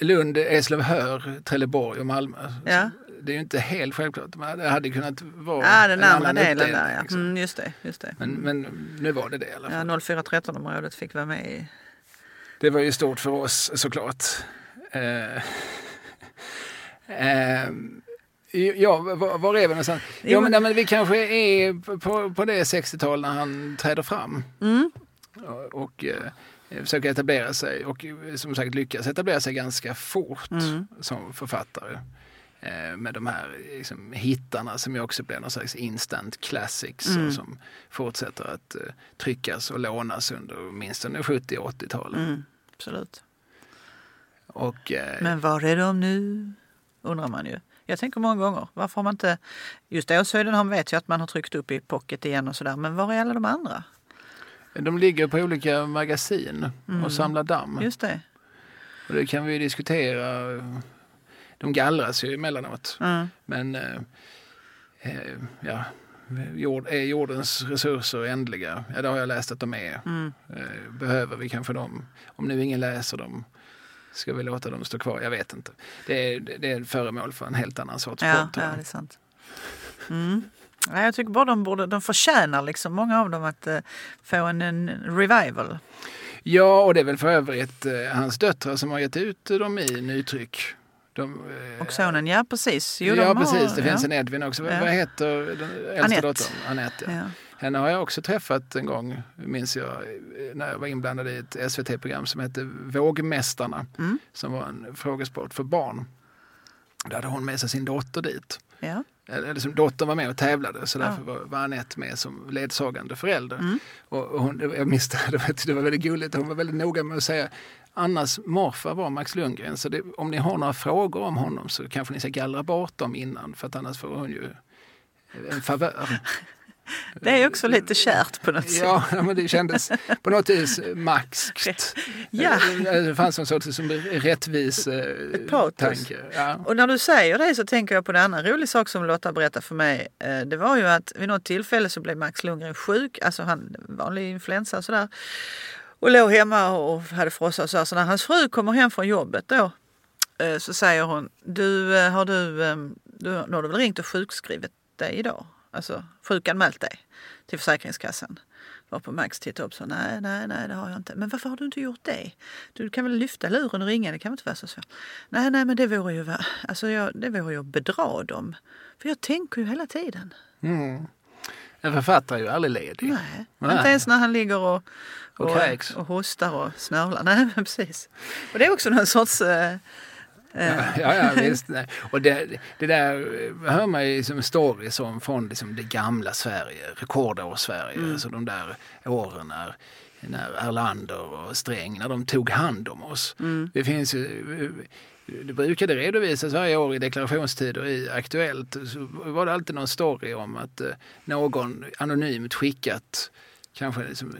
Lund, Eslövhör, Trelleborg och Malmö. Ja. Det är ju inte helt självklart. Det hade kunnat vara Ja, den en andra annan delen uppdelning, där ja. liksom. Mm, just det. Just det. Men, men nu var det det i alla fall. Ja, 0413-området fick vara med i... Det var ju stort för oss såklart. Eh, eh, ja, var, var är vi någonstans? Jo, Ja, men, men- nej, men vi kanske är på, på det 60-tal när han träder fram. Mm. och, och eh, försöker etablera sig och eh, som sagt lyckas etablera sig ganska fort Mm. som författare. Eh, med de här liksom, hittarna som ju också blir någon slags instant classics Mm. och som fortsätter att tryckas och lånas under åtminstone 70 och 80-talen. Mm. Absolut. Och, eh, Men var är de nu? Undrar man ju. Jag tänker många gånger, varför har man inte... Just Åshöjden vet ju att man har tryckt upp i pocket igen och sådär, men var är alla de andra? De ligger på olika magasin Mm. och samlar damm. Just det. Och det kan vi diskutera. De gallras ju emellanåt. Mm. Men eh, eh, ja, jord, är jordens resurser ändliga? Ja, det har jag läst att de är. Mm. Eh, behöver vi kanske dem? Om nu ingen läser dem, ska vi låta dem stå kvar? Jag vet inte. Det är, det är föremål för en helt annan sorts Ja, podd. ja, det är sant. Mm. Ja, jag tycker bara de borde, de förtjänar liksom, många av dem att eh, få en, en revival. ja, och det är väl för övrigt eh, hans döttrar som har gett ut dem i nytryck. De, eh, Och sonen, ja precis. Jo, de ja, har- precis. Det ja. finns en Edvin också. Vad- Ja. Vad heter den äldsta Anette. dottern? Anette. Ja. Ja. Henne har jag också träffat en gång, minns jag, när jag var inblandad i ett SVT-program som hette Vågmästarna, Mm. som var en frågesport för barn. Där hade hon med sig sin dotter dit. Ja. Eller som dottern var med och tävlade så därför var, var Anette med som ledsagande förälder. Mm. Och, och hon, jag minns det, det var, det var väldigt gulligt, hon var väldigt noga med att säga Annas morfar var Max Lundgren så det, om ni har några frågor om honom så kanske ni ska gallra bort dem innan för att annars får hon ju en favör. Det är också lite kärt på något sätt. Ja, men det kändes på något vis maxkt. Ja. Det fanns en sorts som rättvis eh, tanke. Ja. Och när du säger det så tänker jag på en annan rolig sak som Lotta berättade för mig. Eh, Det var ju att vid något tillfälle så blev Max Lundgren sjuk, alltså han vanlig influensa och sådär. Och låg hemma och hade frossa och så. här. Så när hans fru kommer hem från jobbet då eh, så säger hon, du eh, har du, eh, du, nu har du väl ringt och sjukskrivit dig idag? Alltså sjukanmält dig till Försäkringskassan. Var på Max tittade upp så nej, nej, nej det har jag inte. Men varför har du inte gjort det? Du kan väl lyfta luren och ringa, det kan väl inte vara så svårt. Nej, nej, men det vore ju, alltså jag, det vore ju att bedra dem. För jag tänker ju hela tiden. Mm. En författare är ju aldrig ledig. Nej, Nej. inte ens när han ligger och, Och och, och hostar och snörvlar. Nej, precis. Och det är också någon sorts... Eh, Ja, ja, ja visst. Och det, det där hör man ju som stories om från liksom det gamla Sverige, rekordår-Sverige. Mm. Alltså de där åren när, när Erlander och Sträng, när de tog hand om oss. Mm. Det finns ju det brukade redovisas varje år i deklarationstider i Aktuellt. Så var det alltid någon story om att någon anonymt skickat kanske liksom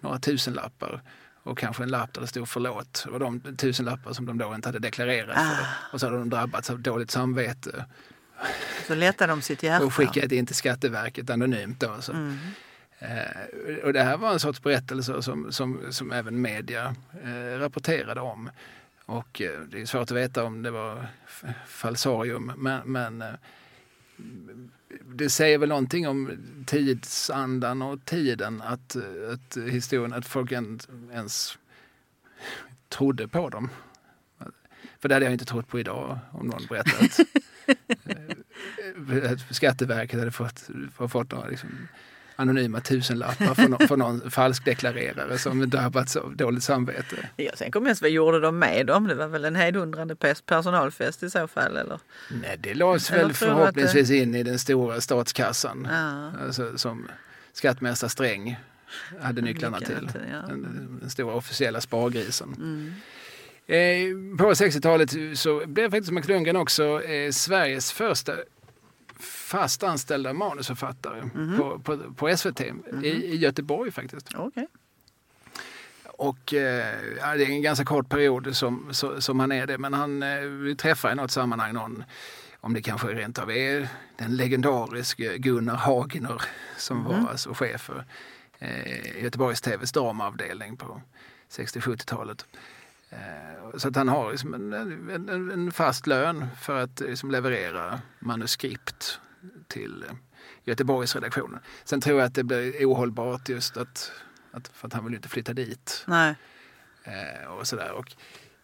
några tusenlappar och kanske en lapp där det stod förlåt. Det var de tusenlappar som de då inte hade deklarerat. Ah. Och så hade de drabbats av dåligt samvete. Så letade de sitt hjärta. Och skickade in till Skatteverket anonymt. Då, så. Mm. Eh, och det här var en sorts berättelse som, som, som även media eh, rapporterade om. Och eh, det är svårt att veta om det var falsarium men, men eh, det säger väl någonting om tidsandan och tiden att, att historien, att folk ens trodde på dem. För det hade jag inte trott på idag om någon berättat. att Skatteverket hade fått, fått några liksom, anonyma tusenlappar för någon, för någon falskdeklarerare som drabbats av dåligt samvete. Jag tänker mest vad gjorde de med dem? Det var väl en hejdundrande personalfest i så fall? Eller? Nej, det lades väl förhoppningsvis det... in i den stora statskassan. Ja. Alltså, som skattmästare Sträng hade nycklarna, nycklarna till. till ja. den, den, stora officiella spargrisen. Mm. Eh, på 60-talet så blev faktiskt Max Lundgren också eh, Sveriges första fast anställda manusförfattare mm på, på, på, SVT mm i, i, Göteborg faktiskt. Okay. Och eh, ja, det är en ganska kort period som, som han är det men han eh, träffar i något sammanhang någon om det kanske rent av är den legendariske Gunnar Hagner som mm var alltså chef för eh, Göteborgs TVs dramaavdelning på 60-70-talet. Eh, så att han har liksom en, en, en, fast lön för att liksom leverera manuskript till eh, Göteborgsredaktionen. Sen tror jag att det blir ohållbart just att, att för att han vill inte flytta dit. Nej. Eh, och sådär. Och,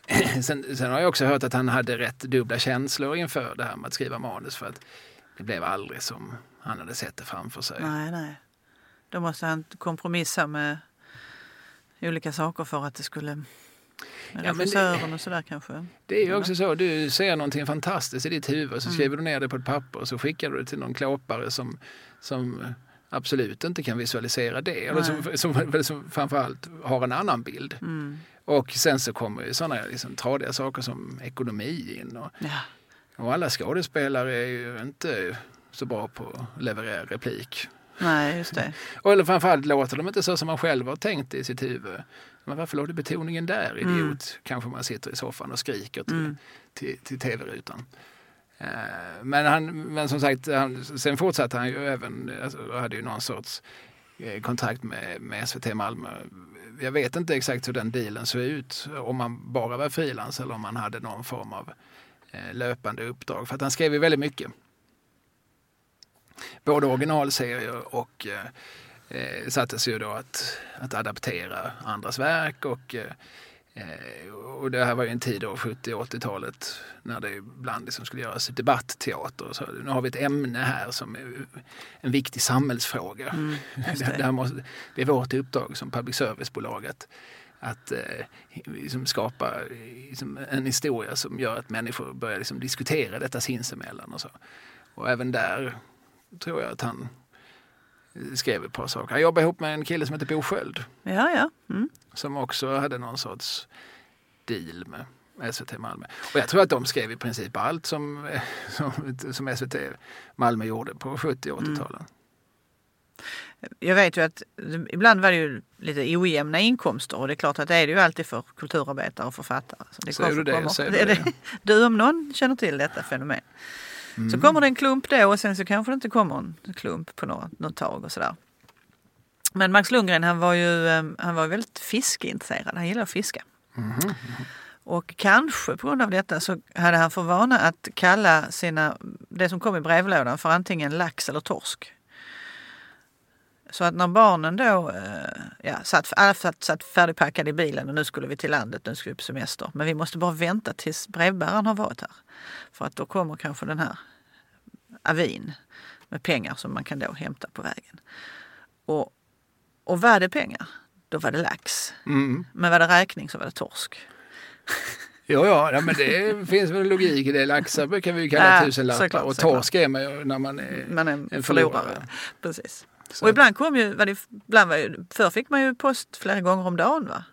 sen, sen, har jag också hört att han hade rätt dubbla känslor inför det här med att skriva manus för att det blev aldrig som han hade sett det framför sig. Nej, nej. Då måste han kompromissa med olika saker för att det skulle med ja, regissören och sådär kanske? Det är ju också så, du ser någonting fantastiskt i ditt huvud så mm. skriver du ner det på ett papper och så skickar du det till någon klåpare som, som absolut inte kan visualisera det. Eller som, som, som framförallt har en annan bild. Mm. Och sen så kommer ju sådana liksom, tradiga saker som ekonomi in. Och, ja. och alla skådespelare är ju inte så bra på att leverera replik. Nej, just det. Och eller framförallt låter de inte så som man själv har tänkt i sitt huvud. Men varför låg du betoningen där, idiot? Mm. Kanske man sitter i soffan och skriker till, mm. till, till tv-rutan. Uh, men, han, men som sagt, han, sen fortsatte han ju även, alltså, hade ju någon sorts eh, kontrakt med, med SVT Malmö. Jag vet inte exakt hur den dealen såg ut, om man bara var frilans eller om man hade någon form av eh, löpande uppdrag. För att han skrev ju väldigt mycket. Både originalserier och eh, eh, sattes ju då att, att adaptera andras verk och eh, och det här var ju en tid då, 70 80-talet, när det ibland liksom skulle göras debattteater. Så nu har vi ett ämne här som är en viktig samhällsfråga. Mm, det. det, måste, det är vårt uppdrag som public service-bolag att, att eh, liksom skapa liksom en historia som gör att människor börjar liksom diskutera detta sinsemellan. Och, så. och även där tror jag att han skrev ett par saker. Han jobbade ihop med en kille som heter Bo Sköld. Ja, ja. Mm. Som också hade någon sorts deal med SVT Malmö. Och jag tror att de skrev i princip allt som, som, som SVT Malmö gjorde på 70 och 80-talen. Mm. Jag vet ju att ibland var det ju lite ojämna inkomster och det är klart att det är det ju alltid för kulturarbetare och författare. Så det Säger du det? Säger du, det? du om någon känner till detta fenomen. Mm. Så kommer det en klump då och sen så kanske det inte kommer en klump på något, något tag och sådär. Men Max Lundgren han var ju ehm, han var väldigt fiskeintresserad. Han gillade att fiska. Mm. Och kanske på grund av detta så hade han för vana att kalla sina, det som kom i brevlådan för antingen lax eller torsk. Så att när barnen då eh, ja, satt, alla satt, satt färdigpackade i bilen och nu skulle vi till landet, nu skulle vi på semester. Men vi måste bara vänta tills brevbäraren har varit här. För att då kommer kanske den här avin med pengar som man kan då hämta på vägen. Och, och var det pengar, då var det lax. Mm. Men var det räkning så var det torsk. Jo, ja, ja, men det finns väl logik i det. Laxar brukar vi kalla Ja, tusenlappar och torsk är man ju när man är Man är en en förlorare. förlorare. Precis. Så- Och ibland kom ju, var det, ibland var ju, förr fick man ju post flera gånger om dagen va.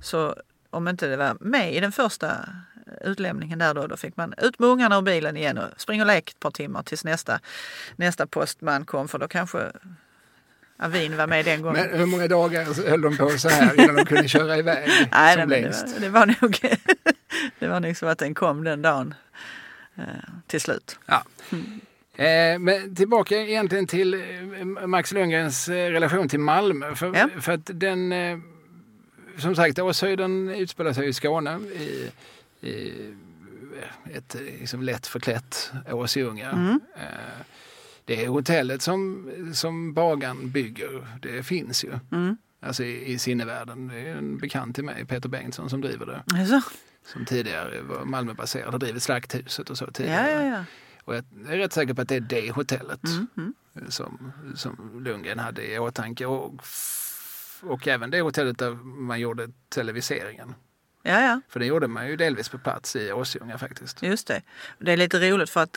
Så om inte det var med i den första utlämningen där då, då fick man ut med ungarna ur bilen igen och springa och leka ett par timmar tills nästa, nästa postman kom för då kanske Avin var med den gången. Men hur många dagar höll de på så här innan de kunde köra iväg Nej, som nej, men det, längst? var, det var nog det var nog så att den kom den dagen eh, till slut. Ja. Eh, men tillbaka egentligen till eh, Max Lundgrens eh, relation till Malmö. För, Ja. för att den, eh, som sagt, Åshöjden utspelar sig i Skåne. I, i ett eh, liksom lätt förklätt Åsjunga. Mm. Eh, det är hotellet som, som Bagan bygger. Det finns ju. Mm. Alltså i, i sinnevärlden. Det är en bekant till mig, Peter Bengtsson, som driver det. Alltså, Som tidigare var Malmöbaserad, har drivit Slakthuset och så ja, tidigare. ja, ja. Och jag är rätt säker på att det är det hotellet Mm, mm. som, som Lundgren hade i åtanke. Och, och även det hotellet där man gjorde televiseringen. ja, ja. För det gjorde man ju delvis på plats i Åsjunga faktiskt. Just det. Det är lite roligt för att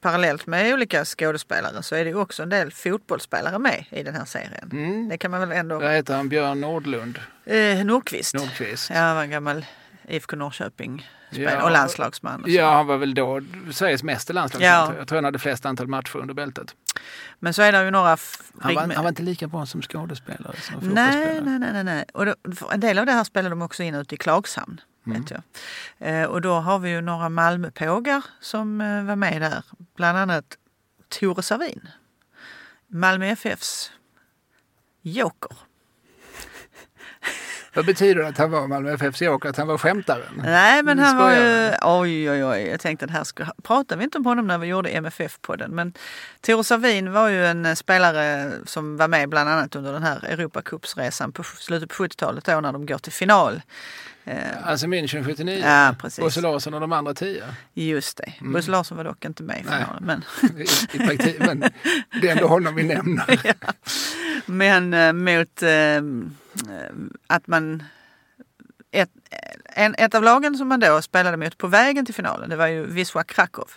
parallellt med olika skådespelare så är det ju också en del fotbollsspelare med i den här serien. Mm. Det kan man väl ändå... Vad heter han? Björn Nordlund Eh, Nordqvist. Nordqvist. Ja, var en gammal IFK Norrköping Ja. och landslagsman. Och. Ja, han var väl då Sveriges mesta landslagsman. Ja. Jag tror han hade flest antal matcher under bältet. Men så är det ju några... Han var, han var inte lika bra som skådespelare som Nej, nej, nej, nej. nej. Och då, en del av det här spelade de också in ute i Klagshamn. Mm. Vet jag. Eh, och då har vi ju några Malmöpågar som eh, var med där. Bland annat Tore Savin. Malmö FFs joker. Vad betyder det att han var Malmö FFs joker? Att han var skämtaren? Nej, men Nu han var ju... Oj, oj, oj. Jag tänkte att här ska... Pratade vi inte om honom när vi gjorde MFF-podden. Men Tore Savin var ju en eh, spelare som var med bland annat under den här Europacupsresan på slutet på 70-talet då när de går till final. Eh, Alltså München 79? Ja, precis. Bosse Larsson och de andra tio? Just det. Mm. Bosse Larsson var dock inte med i finalen. Men, I, i praktik, men det är ändå honom vi nämner. men eh, mot eh, att man... Ett, en, ett av lagen som man då spelade mot på vägen till finalen det var ju Wisła Krakow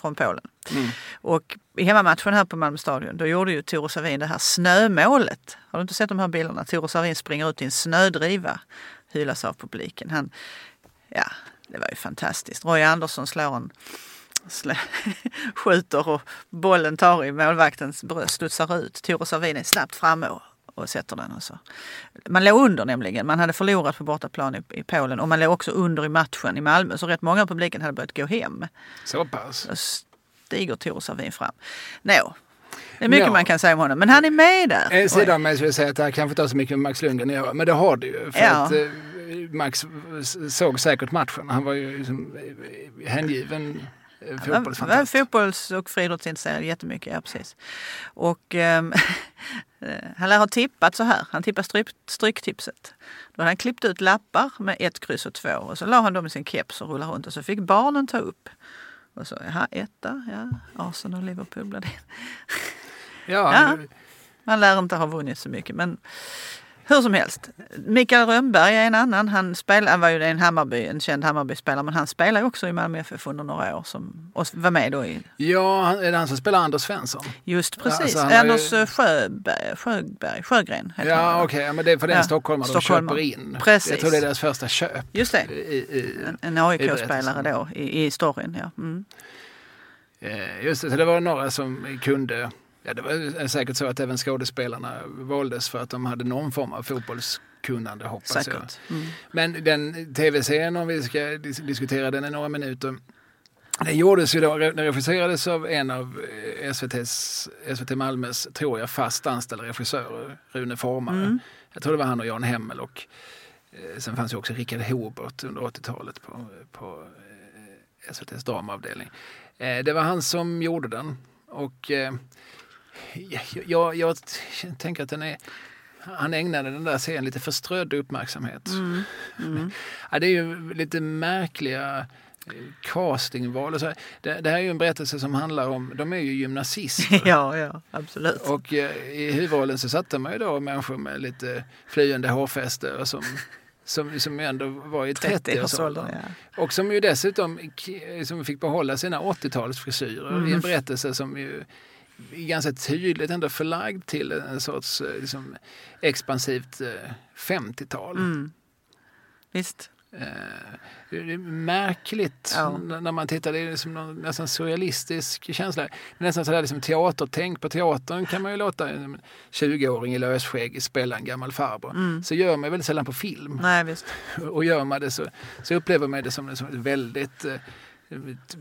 från Polen. Mm. Och i hemmamatchen här på Malmö stadion då gjorde ju Tore Savin det här snömålet. Har du inte sett de här bilderna? Tore Savin springer ut i en snödriva, hyllas av publiken. Han, ja, det var ju fantastiskt. Roy Andersson slår en slä, skjuter och bollen tar i målvaktens bröst, studsar ut. Tore Savin är snabbt framme och, och sätter den. Och så. Man låg under nämligen. Man hade förlorat på bortaplan i, i Polen och man låg också under i matchen i Malmö. Så rätt många av publiken hade börjat gå hem. Så pass. Då stiger Tore Savin fram. Nå, det är mycket Nå. man kan säga om honom. Men han är med där. En sida av mig skulle säga att det här kanske inte har så mycket med Max Lundgren att göra, men det har det ju. För Ja. att eh, Max såg säkert matchen. Han var ju liksom eh, hängiven eh, fotbollsfantast. fotbolls och friidrottsintresserad jättemycket, ja precis. Och ehm, han lär ha tippat så här. Han tippade stryk, stryktipset. Då hade han klippt ut lappar med ett kryss och två och så la han dem i sin keps och rullade runt och så fick barnen ta upp. Och så, jaha, etta, ja, Arsenal och Liverpool blev det. Ja, Ja. Han lär inte ha vunnit så mycket men hur som helst. Mikael Rönnberg är en annan. Han, spelar, var ju en, Hammarby, en känd Hammarby-spelare men han spelar ju också i Malmö FF under några år som, och var med då i ja, är det han som spelar Anders Svensson? Just Ja, precis. alltså han har Anders ju- Sjöberg, Sjöberg, Sjögren Ja, okej, ja, men det är för den Ja, stockholmare de köper in. Precis. Jag tror det är deras första köp. Just det. I, i, En, en AIK-spelare då i, i storyn. Ja. Mm. Eh, Just det, så det var några som kunde Ja, det var säkert så att även skådespelarna valdes för att de hade någon form av fotbollskunnande hoppas jag. Säkert. Mm. Men den tv-serien, om vi ska dis- diskutera den i några minuter. Den gjordes ju då, den regisserades av en av eh, SVTs, SVT Malmös, tror jag, fast anställda regissörer, Rune Formare. Mm. Jag tror det var han och Jan Hemmel och eh, sen fanns ju också Rickard Hobert under 80-talet på, på eh, SVTs dramaavdelning. Eh, det var han som gjorde den och eh, jag, jag, tänker att den är han ägnade den där serien lite förströdd uppmärksamhet. Mm. Mm. Ja, det är ju lite märkliga eh, castingval och så. här. Det, det här är ju en berättelse som handlar om, de är ju gymnasister. ja, ja, absolut. Och eh, i huvudrollen så satte man ju då människor med lite flyende hårfäste och som som, som ändå var i 30-årsåldern. 30-årsåldern. Ja. Och som ju dessutom som fick behålla sina 80-talsfrisyrer i Mm. en berättelse som ju ganska tydligt ändå förlagd till en sorts eh, liksom, expansivt eh, 50-tal. Mm. Visst. Eh, Det är märkligt Ja. när man tittar. Det är som någon nästan surrealistisk känsla. Det är nästan sådär liksom teatertänk. På teatern kan man ju låta en 20-åring i lösskägg spela en gammal farbror. Mm. Så gör man väldigt sällan på film. Nej, visst. Och gör man det så, så upplever man det som, som ett väldigt eh,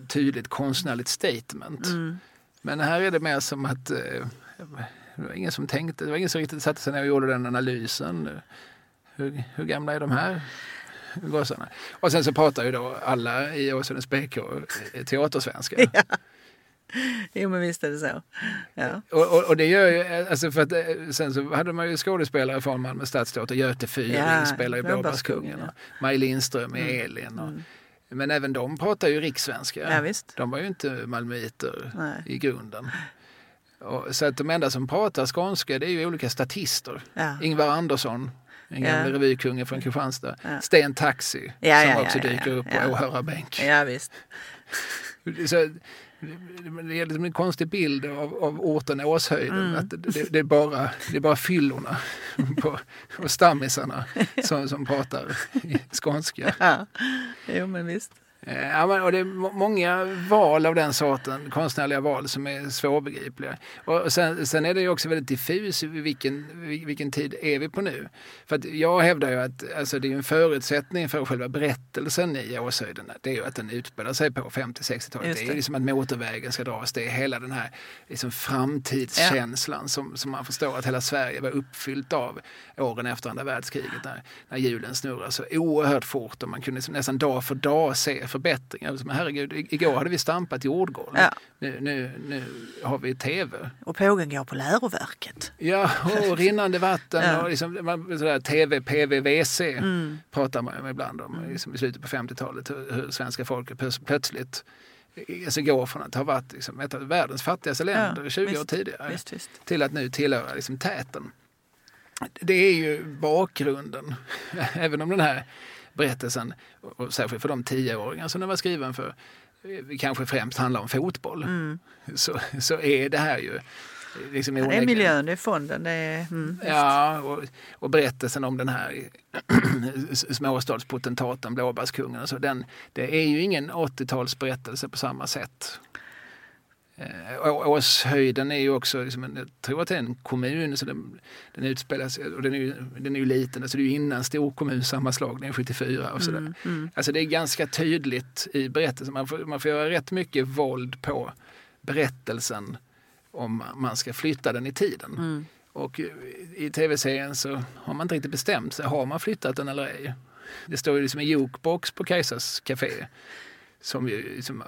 tydligt konstnärligt statement. Mm. Men här är det mer som att eh, det var ingen som tänkte, det var ingen som riktigt satte sig ner och gjorde den analysen. Hur, hur gamla är de här gossarna? Och sen så pratar ju då alla i Åsundens BK teatersvenska. Ja. Jo, men visst är det så. Ja. Och, och, och det gör ju, alltså för att eh, sen så hade man ju skådespelare från Malmö stadsteater, Göte Fyrling Ja, spelar ju Blåbärskungen, och Maj Lindström i Elin. Och, Men även de pratar ju rikssvenska. ja, visst. De var ju inte malmöiter Nej. i grunden. Och, så att de enda som pratar skånska det är ju olika statister. Ja. Ingvar Andersson, en Ja. gammal revykungen från Kristianstad. Ja. Sten Taxi, Ja, som ja, också ja, ja, dyker ja. upp på Ja. åhörarbänk. ja, visst. Så, det är liksom en konstig bild av, av orten Åshöjden. Mm. Att det, det, är bara, det är bara fyllorna på, och stammisarna som, som pratar i skånska. Ja. Jo, men visst. Eh, Ja, men, och det är må- många val av den sorten, konstnärliga val, som är svårbegripliga. Och sen, sen är det ju också väldigt diffus i vilken, vil- vilken tid är vi på nu. För att jag hävdar ju att alltså, det är en förutsättning för själva berättelsen i Åshöjden. Det är ju att den utspelar sig på 50-60-talet. Just Det är det. ju liksom att motorvägen ska dras. Det är hela den här liksom, framtidskänslan som, som man förstår att hela Sverige var uppfyllt av åren efter andra världskriget. När, när hjulen snurrar så oerhört fort och man kunde liksom nästan dag för dag se förbättringar. Men herregud, i- igår hade vi stampat jordgolv. Ja. Nu, nu, nu har vi tv. Och pågen går på läroverket. Ja, och rinnande vatten Ja. och liksom, man- sådär, tv, PV, WC Mm. pratar man ju ibland om liksom, i slutet på 50-talet. Hur, hur svenska folket plöts- plötsligt alltså, går från att ha varit liksom, ett av världens fattigaste länder Ja, 20 år visst, tidigare Visst, visst. till att nu tillhöra liksom, täten. Det är ju bakgrunden. Även om den här berättelsen, och särskilt för de tioåringar som den var skriven för, eh, kanske främst handlar om fotboll. Mm. Så, så är det här ju liksom Ja, det är miljön, det är fonden, det är... Mm. Ja, och, och berättelsen om den här småstadspotentaten, blåbärskungen, så, den, det är ju ingen 80-talsberättelse på samma sätt. Eh, Åshöjden är ju också, liksom jag tror att det är en kommun, så den, den utspelas, och den är ju, den är ju liten, alltså det är ju innan storkommunsammanslagningen 74 och sådär. Mm, mm. Alltså det är ganska tydligt i berättelsen, man får, man får göra rätt mycket våld på berättelsen om man ska flytta den i tiden. Mm. Och i tv-serien så har man inte riktigt bestämt sig. Har man flyttat den eller ej? Det står ju liksom en jukebox på Kajsas café som som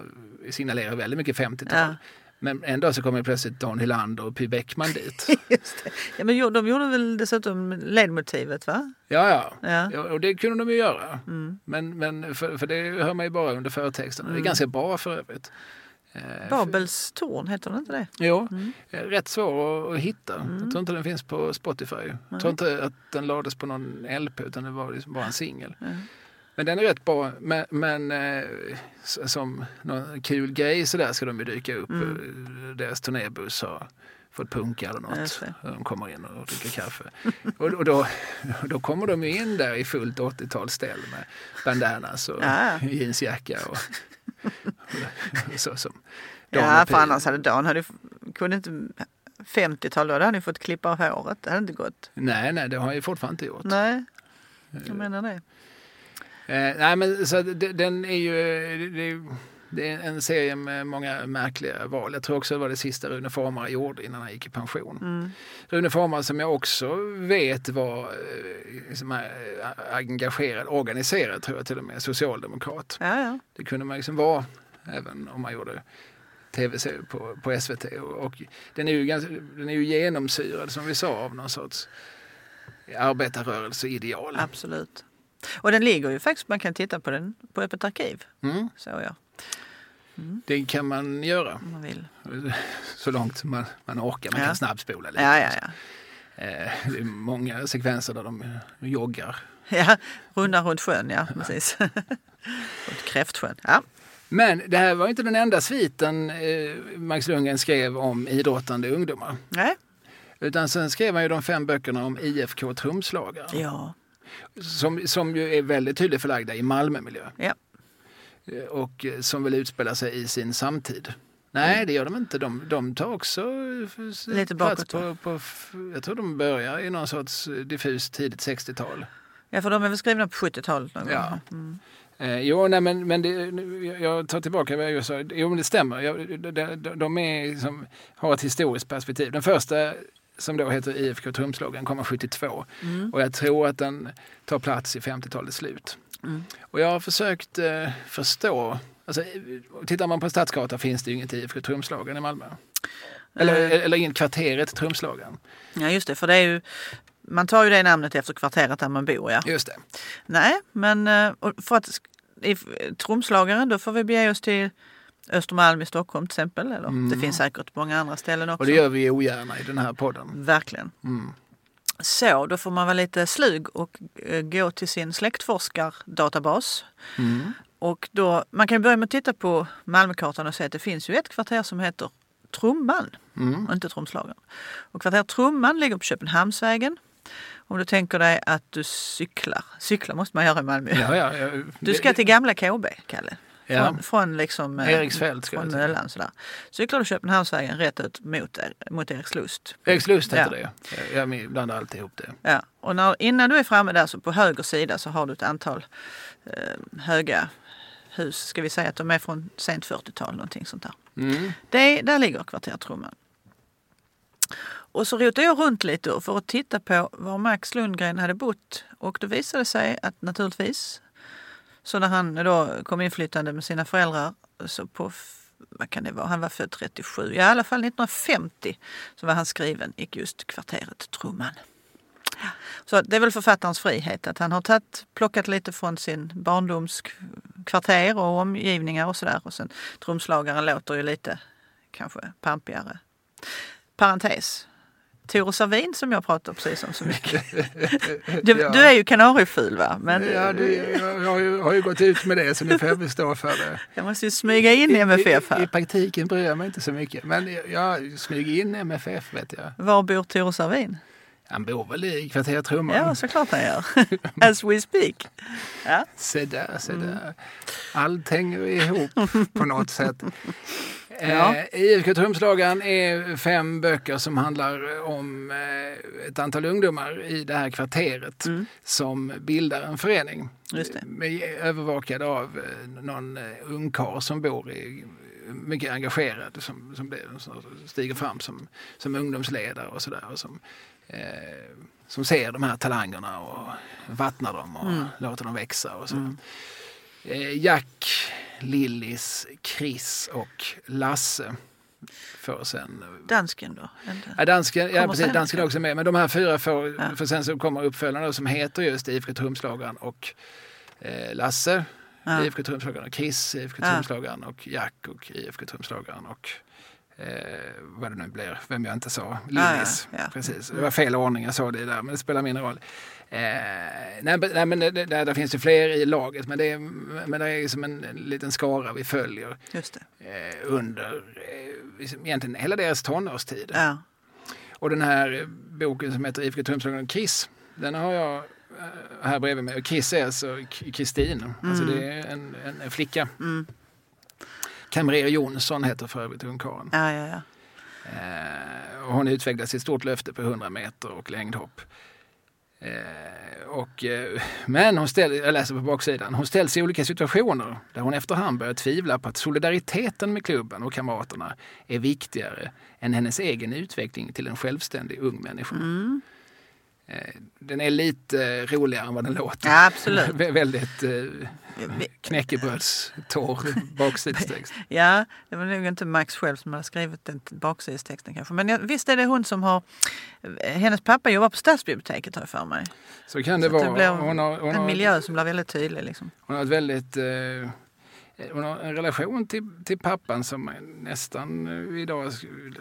signalerar väldigt mycket 50-tal. Ja. Men en dag så kommer plötsligt Dan Hylander och Py Bäckman dit. Ja, men de gjorde väl dessutom ledmotivet, va? Ja, ja. Ja. ja och det kunde de ju göra. Mm. Men, men för, för det hör man ju bara under förtexten. Det är Mm. ganska bra för övrigt. Eh, Babels torn, heter den inte det? Jo, Mm. eh, rätt svår att, att hitta. Mm. Jag tror inte den finns på Spotify. Jag tror inte att den lades på någon LP utan det var liksom bara en singel. Ja. Men den är rätt bra. Men, men eh, som någon kul grej så där ska de ju dyka upp. Mm. Eh, Deras turnébuss har fått punka eller något. De kommer in och dricker kaffe. och, och då, då kommer de ju in där i fullt 80-talsställ med bandanas och Ja. jeansjacka. Och, och så som Ja, för annars hade Dan hade, kunde inte 50-tal då hade han ju fått klippa av håret. Det hade inte gått. Nej, nej, det har jag ju fortfarande inte gjort. Nej, jag menar det. Eh, nej, men så att det- den är ju... Det, det är en serie med många märkliga val. Jag tror också det var det sista Rune Formare gjorde innan han gick i pension. Mm. Rune Formare som jag också vet var eh, liksom, eh, engagerad, organiserad tror jag till och med, socialdemokrat. Ja, ja. Det kunde man liksom vara även om man gjorde tv-serier på, på SVT. Och, och den, är ju ganska, den är ju genomsyrad som vi sa av någon sorts arbetarrörelseideal. Absolut. Och den ligger ju faktiskt, man kan titta på den på Öppet arkiv. Mm, Så ja, det kan man göra. man vill. Så långt man, man orkar. Man Ja. kan snabbspola lite. Ja, ja, ja. Eh, det är många sekvenser där de joggar. Ja, rundar runt sjön, ja precis. runt Kräftsjön. Ja. Men det här var inte den enda sviten eh, Max Lundgren skrev om idrottande ungdomar. Nej. Utan sen skrev han ju de fem böckerna om IFK Trumslagare. Ja. Som, som ju är väldigt tydligt förlagda i Malmömiljö. Ja. Eh, Och eh, som vill utspela sig i sin samtid. Nej, det gör de inte. De, de tar också eh, Lite bakåt, på, på... Jag tror de börjar i någon sorts diffus tidigt 60-tal. ja, för de är väl skrivna på 70-talet någon gång. Ja. Mm. Eh, jo, nej, men, men det, jag tar tillbaka vad jag sa. Jo, men det stämmer. Jag, de, de, de är, liksom, har ett historiskt perspektiv. Den första som då heter IFK Trumslagaren kommer 72 Mm. och jag tror att den tar plats i 50-talets slut. Mm. Och jag har försökt eh, förstå. Alltså, tittar man på en stadskarta finns det ju inget IFK Trumslagaren i Malmö. Eller, Eh. eller inget kvarteret Trumslagaren. Ja, just det. För det är ju, man tar ju det namnet efter kvarteret där man bor, ja. Just det. Nej, men eh, för att i trumslagaren då får vi bege oss till Östermalm i Stockholm till exempel. Eller Mm. det finns säkert många andra ställen också. Och det gör vi ogärna i den här podden. Verkligen. Mm. Så, då får man vara lite slug och eh, gå till sin släktforskardatabas. Mm. Och då, man kan börja med att titta på Malmökartan och se att det finns ju ett kvarter som heter Trumman, Mm. och inte Trumslagaren. Och kvarter Trumman ligger på Köpenhamnsvägen. Om du tänker dig att du cyklar, cykla måste man göra i Malmö. Ja, ja, ja. Du ska till gamla KB, Kalle. Ja. Från, från liksom, eh, Eriksfält från. Möllan sådär. Cyklar du Köpenhamnsvägen rätt ut mot, mot Erikslust. Erikslust heter Ja. det. Jag blandar alltid ihop det. Ja. Och när, innan du är framme där så på höger sida så har du ett antal eh, höga hus. Ska vi säga att de är från sent 40-tal någonting sånt där. Mm. Det, där ligger kvarter Trumman. Och så rotade jag runt lite för att titta på var Max Lundgren hade bott. Och då visade det sig att naturligtvis, så när han då kom inflyttande med sina föräldrar, så på, vad kan det vara, han var född 37, ja, i alla fall 1950 så var han skriven i just kvarteret Trumman. Så det är väl författarens frihet att han har tagit, plockat lite från sin barndoms kvarter och omgivningar och sådär. Och sen trumslagaren låter ju lite kanske pampigare. Parentes. Tore Savin som jag pratar precis om så mycket. Du, Ja. du är ju kanarieful va? Men Ja, det, jag har ju, har ju gått ut med det så ni får väl stå för det. jag måste ju smyga in i MFF I, I här. praktiken bryr jag mig inte så mycket. Men jag, jag smyger in MFF vet jag. Var bor Tore Savin? Han bor väl i kvarteret Trumman. Ja, såklart han gör. As we speak. Ja. Se där, se Mm. där. Allt hänger ihop på något sätt. Ja. Eh, IFK Trumslagaren är fem böcker som handlar om eh, ett antal ungdomar i det här kvarteret Mm. som bildar en förening. Just det. Med, övervakad av eh, någon eh, ungkarl som bor i mycket engagerad som, som, blir, som stiger fram som, som ungdomsledare och sådär. Och som, eh, som ser de här talangerna och vattnar dem och Mm. låter dem växa. Och så. Eh, Jack, Lillis, Chris och Lasse får sen Dansken då? Ja, dansken, ja precis, dansken är också med. Men de här fyra får, Ja. för sen så kommer uppföljarna som heter just IFK Trumslagaren och eh, Lasse, Ja. IFK Trumslagaren och Chris, IFK Ja. Trumslagaren och Jack och IFK Trumslagaren och eh, vad det nu blir, vem jag inte sa, Lillis. Ja, ja. Precis. Det var fel ordning jag sa det där, men det spelar mindre roll. Eh, nej, nej, men det, det, där finns ju fler i laget, men det är, men det är som en, en liten skara vi följer Just det. eh, under eh, liksom egentligen hela deras tonårstid. Ja. Och den här boken som heter IFK Trumslagaren och Chris, den har jag här bredvid mig. Och Chris är alltså Kristin, alltså det är en, en, en flicka. Mm. Kamrer Jonsson heter för övrigt ungkarlen. Ja, ja, ja. Eh, och hon utvecklar sitt stort löfte på 100 meter och längdhopp. Eh, och, eh, men hon ställer, jag läser på baksidan, hon ställs i olika situationer där hon efterhand börjar tvivla på att solidariteten med klubben och kamraterna är viktigare än hennes egen utveckling till en självständig ung människa. Mm. Eh, den är lite eh, roligare än vad den låter. Ja, absolut. Vä- Väldigt eh, knäckebrödstorr baksidestext. Ja, det var nog inte Max själv som hade skrivit den baksidestexten kanske. Men ja, visst är det hon som har... Hennes pappa jobbar på stadsbiblioteket har jag för mig. Så kan det Så att det vara. blir hon har, hon en har, miljö som blir väldigt tydlig. Liksom. Hon har ett väldigt... Eh, hon har en relation till, till pappan som nästan eh, idag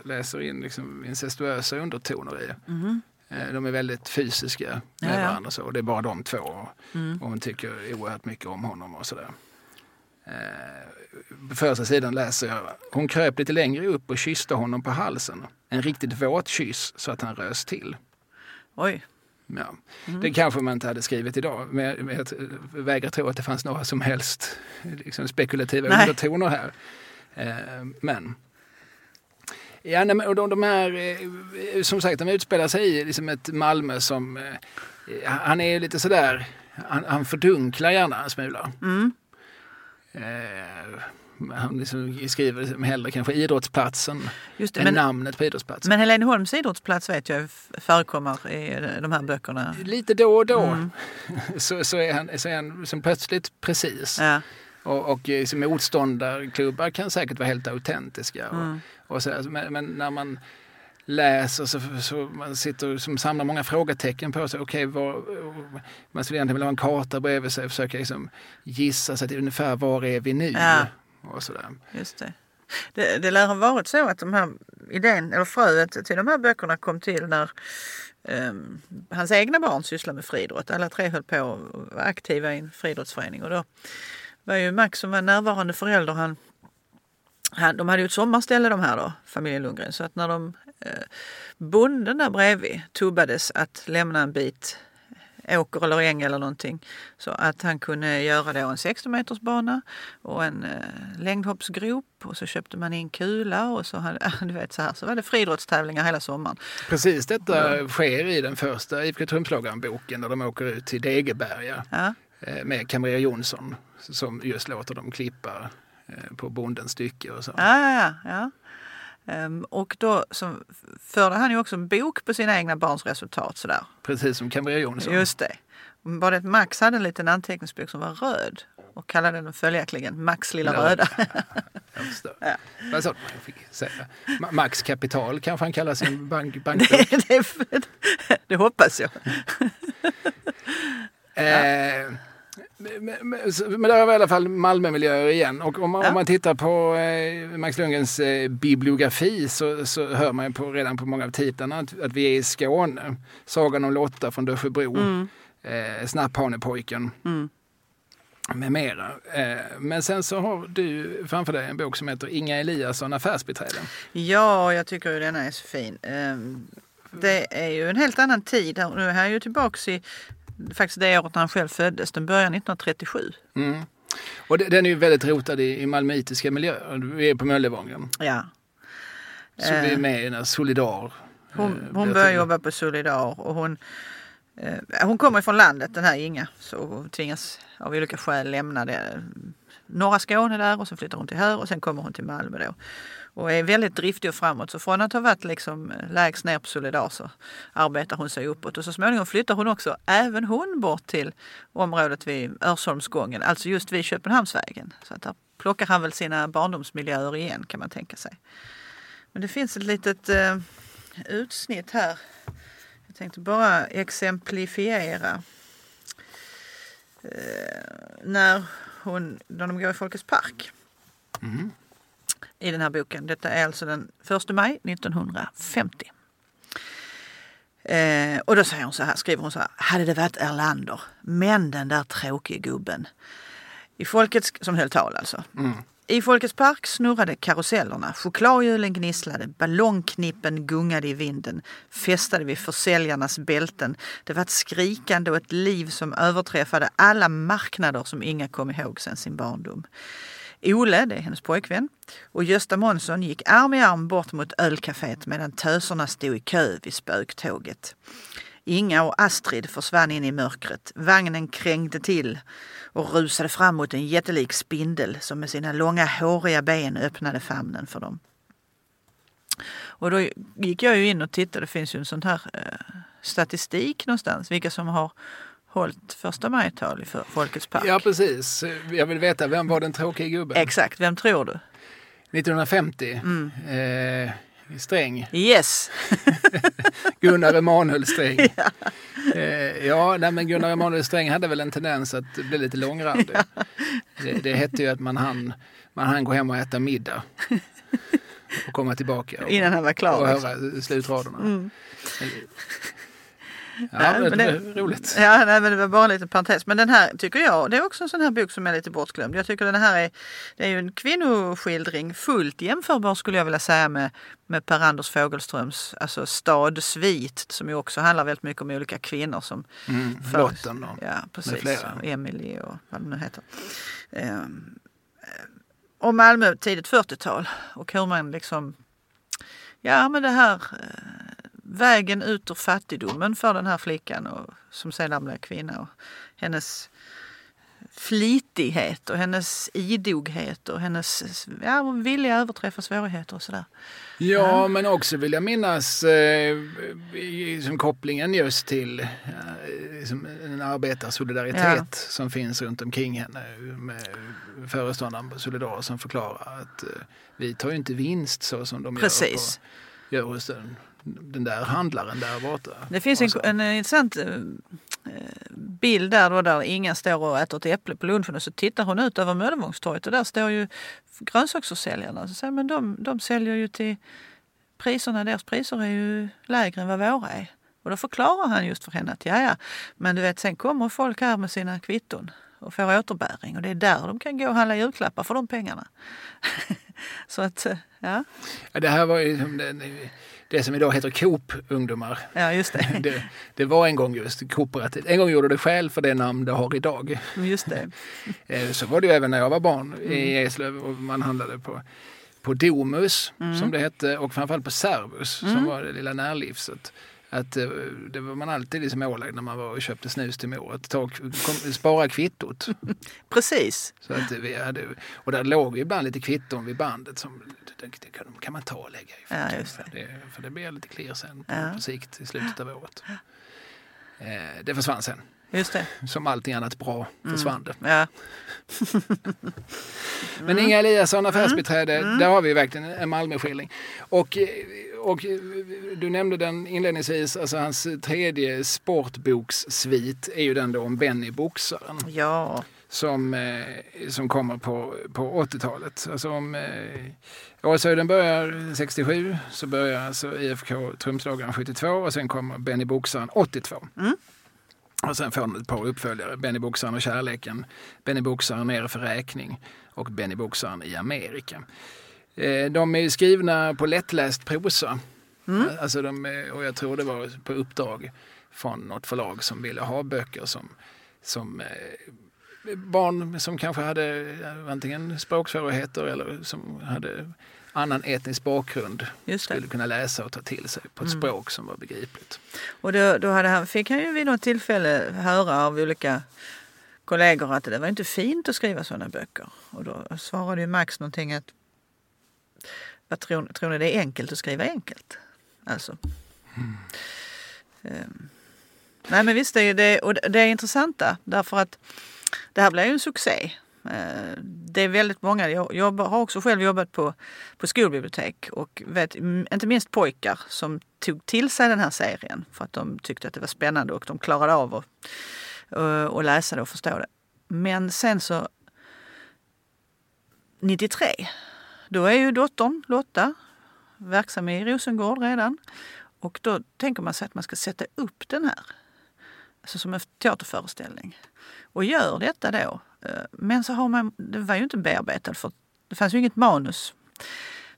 läser in liksom incestuösa undertoner i. Mhm. Eh, De är väldigt fysiska med Ja, ja. varandra. Så, och det är bara de två. Mm. Och hon tycker oerhört mycket om honom och sådär. Eh, på första sidan läser jag. Hon kröp lite längre upp och kysste honom på halsen. En riktigt våt kyss så att han rös till. Oj. Ja. Mm. Det kanske man inte hade skrivit idag, men jag, men jag vägrar tro att det fanns några som helst liksom, spekulativa Nej. undertoner här. Eh, men Ja, nej, men, och de, de här, eh, som sagt, de utspelar sig i liksom ett Malmö som, eh, han är lite sådär, han, han fördunklar gärna en smula. Mm. Eh, han liksom skriver liksom hellre kanske idrottsplatsen Just det, än men, namnet på idrottsplatsen. men Heleneholms idrottsplats vet jag förekommer i de här böckerna. Lite då och då Mm. så, så, är han, så är han som plötsligt precis. Ja. Och, och eh, motståndarklubbar kan säkert vara helt autentiska. Mm. Och, så, men, men när man läser så, så man sitter som samlar många frågetecken på sig. Okej, vad, man skulle egentligen vilja ha en karta bredvid sig och försöka liksom gissa sig till ungefär var är vi nu? Ja. Och sådär. Just det. Det, det lär ha varit så att de här idén, eller fröet till de här böckerna kom till när ehm, hans egna barn sysslade med friidrott. Alla tre höll på och var aktiva i en friidrottsförening. Och då var ju Max som var närvarande förälder, han, han, de hade ju ett sommarställe de här då, familjen Lundgren. Så att när de, eh, bonden där bredvid tubbades att lämna en bit åker eller äng eller någonting. Så att han kunde göra då en 16 meters bana och en eh, längdhoppsgrop och så köpte man in kula och så, hade, du vet, så, här, så var det friidrottstävlingar hela sommaren. Precis detta sker i den första IFK Trumslagaren-boken där de åker ut till Degeberga Ja, eh, med Kamrer Jonsson som just låter dem klippa eh, på bondens stycke och så. ja, ja. ja. Ehm, och då så förde han ju också en bok på sina egna barns resultat. Sådär. Precis som Kamrer Jonsson. Just det. Bara det att Max hade en liten anteckningsbok som var röd och kallade den följaktligen Max lilla Röd. röda. Jag förstår. Ja. Ma- Max Kapital kanske han kallar sin bank, bankbok. det, det, det hoppas jag. Eh, men, där har vi i alla fall Malmömiljöer igen. Och om man, Ja. om man tittar på eh, Max Lundgrens eh, bibliografi så, så hör man ju på, redan på många av titlarna att, att vi är i Skåne. Sagan om Lotta från Dösjebro, Mm. eh, Snapphanepojken Mm. med mera. Eh, men sen så har du framför dig en bok som heter Inga Eliasson affärsbiträde. Ja, jag tycker ju denna är så fin. Ehm, Det är ju en helt annan tid. Nu är han ju tillbaks i faktiskt det året när han själv föddes. Den börjar 1937. Mm. Och den är ju väldigt rotad i, i malmöitiska miljöer. Vi är på Möllevången. Ja. Så vi är Eh, med i den här Solidar. Hon, eh, hon blir börjar jobba på Solidar och hon, eh, hon kommer från landet den här Inga. Så hon tvingas av olika skäl lämna det, norra Skåne där och så flyttar hon till här och sen kommer hon till Malmö då. Och är väldigt driftig och framåt. Så från att ha varit liksom eh, lägst ner på Solidar så arbetar hon sig uppåt. Och så småningom flyttar hon också, även hon, bort till området vid Örsholmsgången. Alltså just vid Köpenhamnsvägen. Så att där plockar han väl sina barndomsmiljöer igen kan man tänka sig. Men det finns ett litet eh, utsnitt här. Jag tänkte bara exemplifiera. Eh, när, hon, när de går i Folkets park Mm i den här boken. Detta är alltså den 1 maj 1950. Eh, och då säger hon så här, skriver hon så här. Hade det varit Erlander, men den där tråkige gubben. I Folkets, som höll tal alltså. Mm. I Folkets park snurrade karusellerna, chokladhjulen gnisslade, ballongknippen gungade i vinden, festade vid försäljarnas bälten. Det var ett skrikande och ett liv som överträffade alla marknader som Inga kom ihåg sedan sin barndom. Ole, det är hennes pojkvän, och Gösta Månsson gick arm i arm bort mot ölcaféet medan töserna stod i kö vid spöktåget. Inga och Astrid försvann in i mörkret. Vagnen krängde till och rusade fram mot en jättelik spindel som med sina långa håriga ben öppnade famnen för dem. Och då gick jag ju in och tittade, det finns ju en sån här eh, statistik någonstans, vilka som har hållit första majtal i för- Folkets park. Ja, precis. Jag vill veta, vem var den tråkiga gubben? Exakt, vem tror du? 1950. Mm. Eh, Sträng. Yes! Gunnar Emanuel Sträng. ja, eh, ja nej, men Gunnar Emanuel Sträng hade väl en tendens att bli lite långrandig. det, det hette ju att man hann, man hann gå hem och äta middag. Och komma tillbaka och, Innan han var klar. och liksom. höra slutraderna. Mm. Ja, men det roligt. Ja, nej, men det var bara en liten parentes. Men den här tycker jag, det är också en sån här bok som är lite bortglömd. Jag tycker den här är, det är ju en kvinnoskildring fullt jämförbar skulle jag vilja säga med, med Per Anders Fogelströms alltså Stad Svit som ju också handlar väldigt mycket om olika kvinnor som Mm, för- Lotten och Ja, precis. Och Emily och vad det nu heter. Ehm, eh, och Malmö tidigt 40-tal och hur man liksom, ja men det här eh, vägen ut ur fattigdomen för den här flickan och, som sedan blev kvinna och hennes flitighet och hennes idoghet och hennes ja, vilja att överträffa svårigheter och sådär. Ja, men också vill jag minnas eh, som kopplingen just till eh, som en arbetarsolidaritet som finns runt omkring henne med föreståndaren på Solidar som förklarar att eh, vi tar ju inte vinst så som de Precis. gör, på, gör hos den, där handlaren där borta. Det finns en, en intressant eh, bild där, då, där ingen står och äter ett äpple på lunchen och så tittar hon ut över Möllevångstorget och där står ju grönsaksförsäljarna. Så säger, men de, de säljer ju till priserna, deras priser är ju lägre än vad våra är. Och då förklarar han just för henne att ja, ja, men du vet sen kommer folk här med sina kvitton och får återbäring och det är där de kan gå och handla julklappar för de pengarna. så att, eh, ja, Ja, det här var ju det, som idag heter Coop-ungdomar. ja just det. Det, det var en gång just kooperativt. En gång gjorde det själv för det namn det har idag. Just det. Eh, Så var det ju även när jag var barn Mm. i Eslöv och man handlade på, på Domus Mm. som det hette och framförallt på Servus som var det lilla närlivset. Att eh, det var man alltid liksom ålagd när man var och köpte snus till mor. Att ta, kom, spara kvittot. Precis. Så att vi hade, och där låg ju ibland lite kvitton vid bandet som det, det kan, kan man ta och lägga i. Ja, just det. Det, för det blir lite klirr sen på, Ja. på sikt i slutet av året. Eh, det försvann sen. Just det. Som allting annat bra försvann det. Ja. Men Inga Eliasson, affärsbiträde, där har vi verkligen en Malmöskildring. Och, eh, och eh, du nämnde den inledningsvis, alltså hans tredje sportbokssvit är ju den då om Benny Boxaren Ja. som, eh, som kommer på, på 80-talet. Alltså om eh, Åshöjden börjar 67 så börjar alltså IFK Trumslagaren 72 och sen kommer Benny Boxaren 82. Och sen får den ett par uppföljare, Benny Boxaren och kärleken, Benny Boxaren nere för räkning och Benny Boxaren i Amerika. Eh, De är skrivna på lättläst prosa. Alltså de, är- och jag tror det var på uppdrag från något förlag som ville ha böcker som, som eh, barn som kanske hade eh, antingen språksvårigheter eller som hade annan etnisk bakgrund skulle kunna läsa och ta till sig på ett språk som var begripligt. Och då, då hade han, fick han ju vid något tillfälle höra av olika kollegor att det var inte fint att skriva sådana böcker. Och då svarade ju Max någonting att vad tror, tror ni det är enkelt att skriva enkelt? Alltså. Ehm. Nej men visst, det är, det, och det är intressanta därför att det här blev ju en succé. Eh, Det är väldigt många, jag jobbar, har också själv jobbat på, på skolbibliotek och vet, mm, inte minst pojkar som tog till sig den här serien för att de tyckte att det var spännande och de klarade av att, eh, att läsa det och förstå det. Men sen så 93, då är ju dottern Lotta verksam i Rosengård redan. Och då tänker man sig att man ska sätta upp den här. Alltså som en teaterföreställning. Och gör detta då. Eh, Men så har man, det var ju inte bearbetat för det fanns ju inget manus.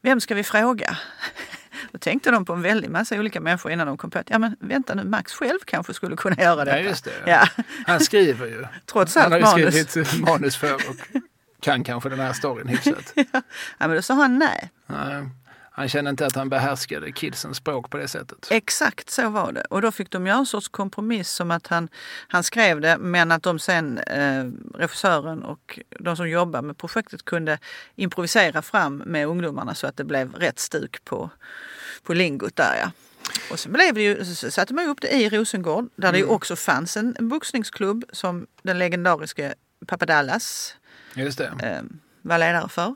Vem ska vi fråga? Då tänkte de på en väldig massa olika människor innan de kom på att ja men vänta nu, Max själv kanske skulle kunna göra detta. Ja, just det. Ja, Han skriver ju. trots Han allt har ju manus. skrivit manus för och kan kanske den här storyn hyfsat. Ja, men då sa han nej. Nej, Han kände inte att han behärskade kidsens språk på det sättet. Exakt så var det. Och då fick de göra en sorts kompromiss som att han, han skrev det men att de sen, eh, regissören och de som jobbar med projektet kunde improvisera fram med ungdomarna så att det blev rätt stuk på, på lingot där ja. Och så blev det ju, så satte man upp det i Rosengård där det ju också fanns en boxningsklubb som den legendariske Papadallas Just det. eh, var ledare för.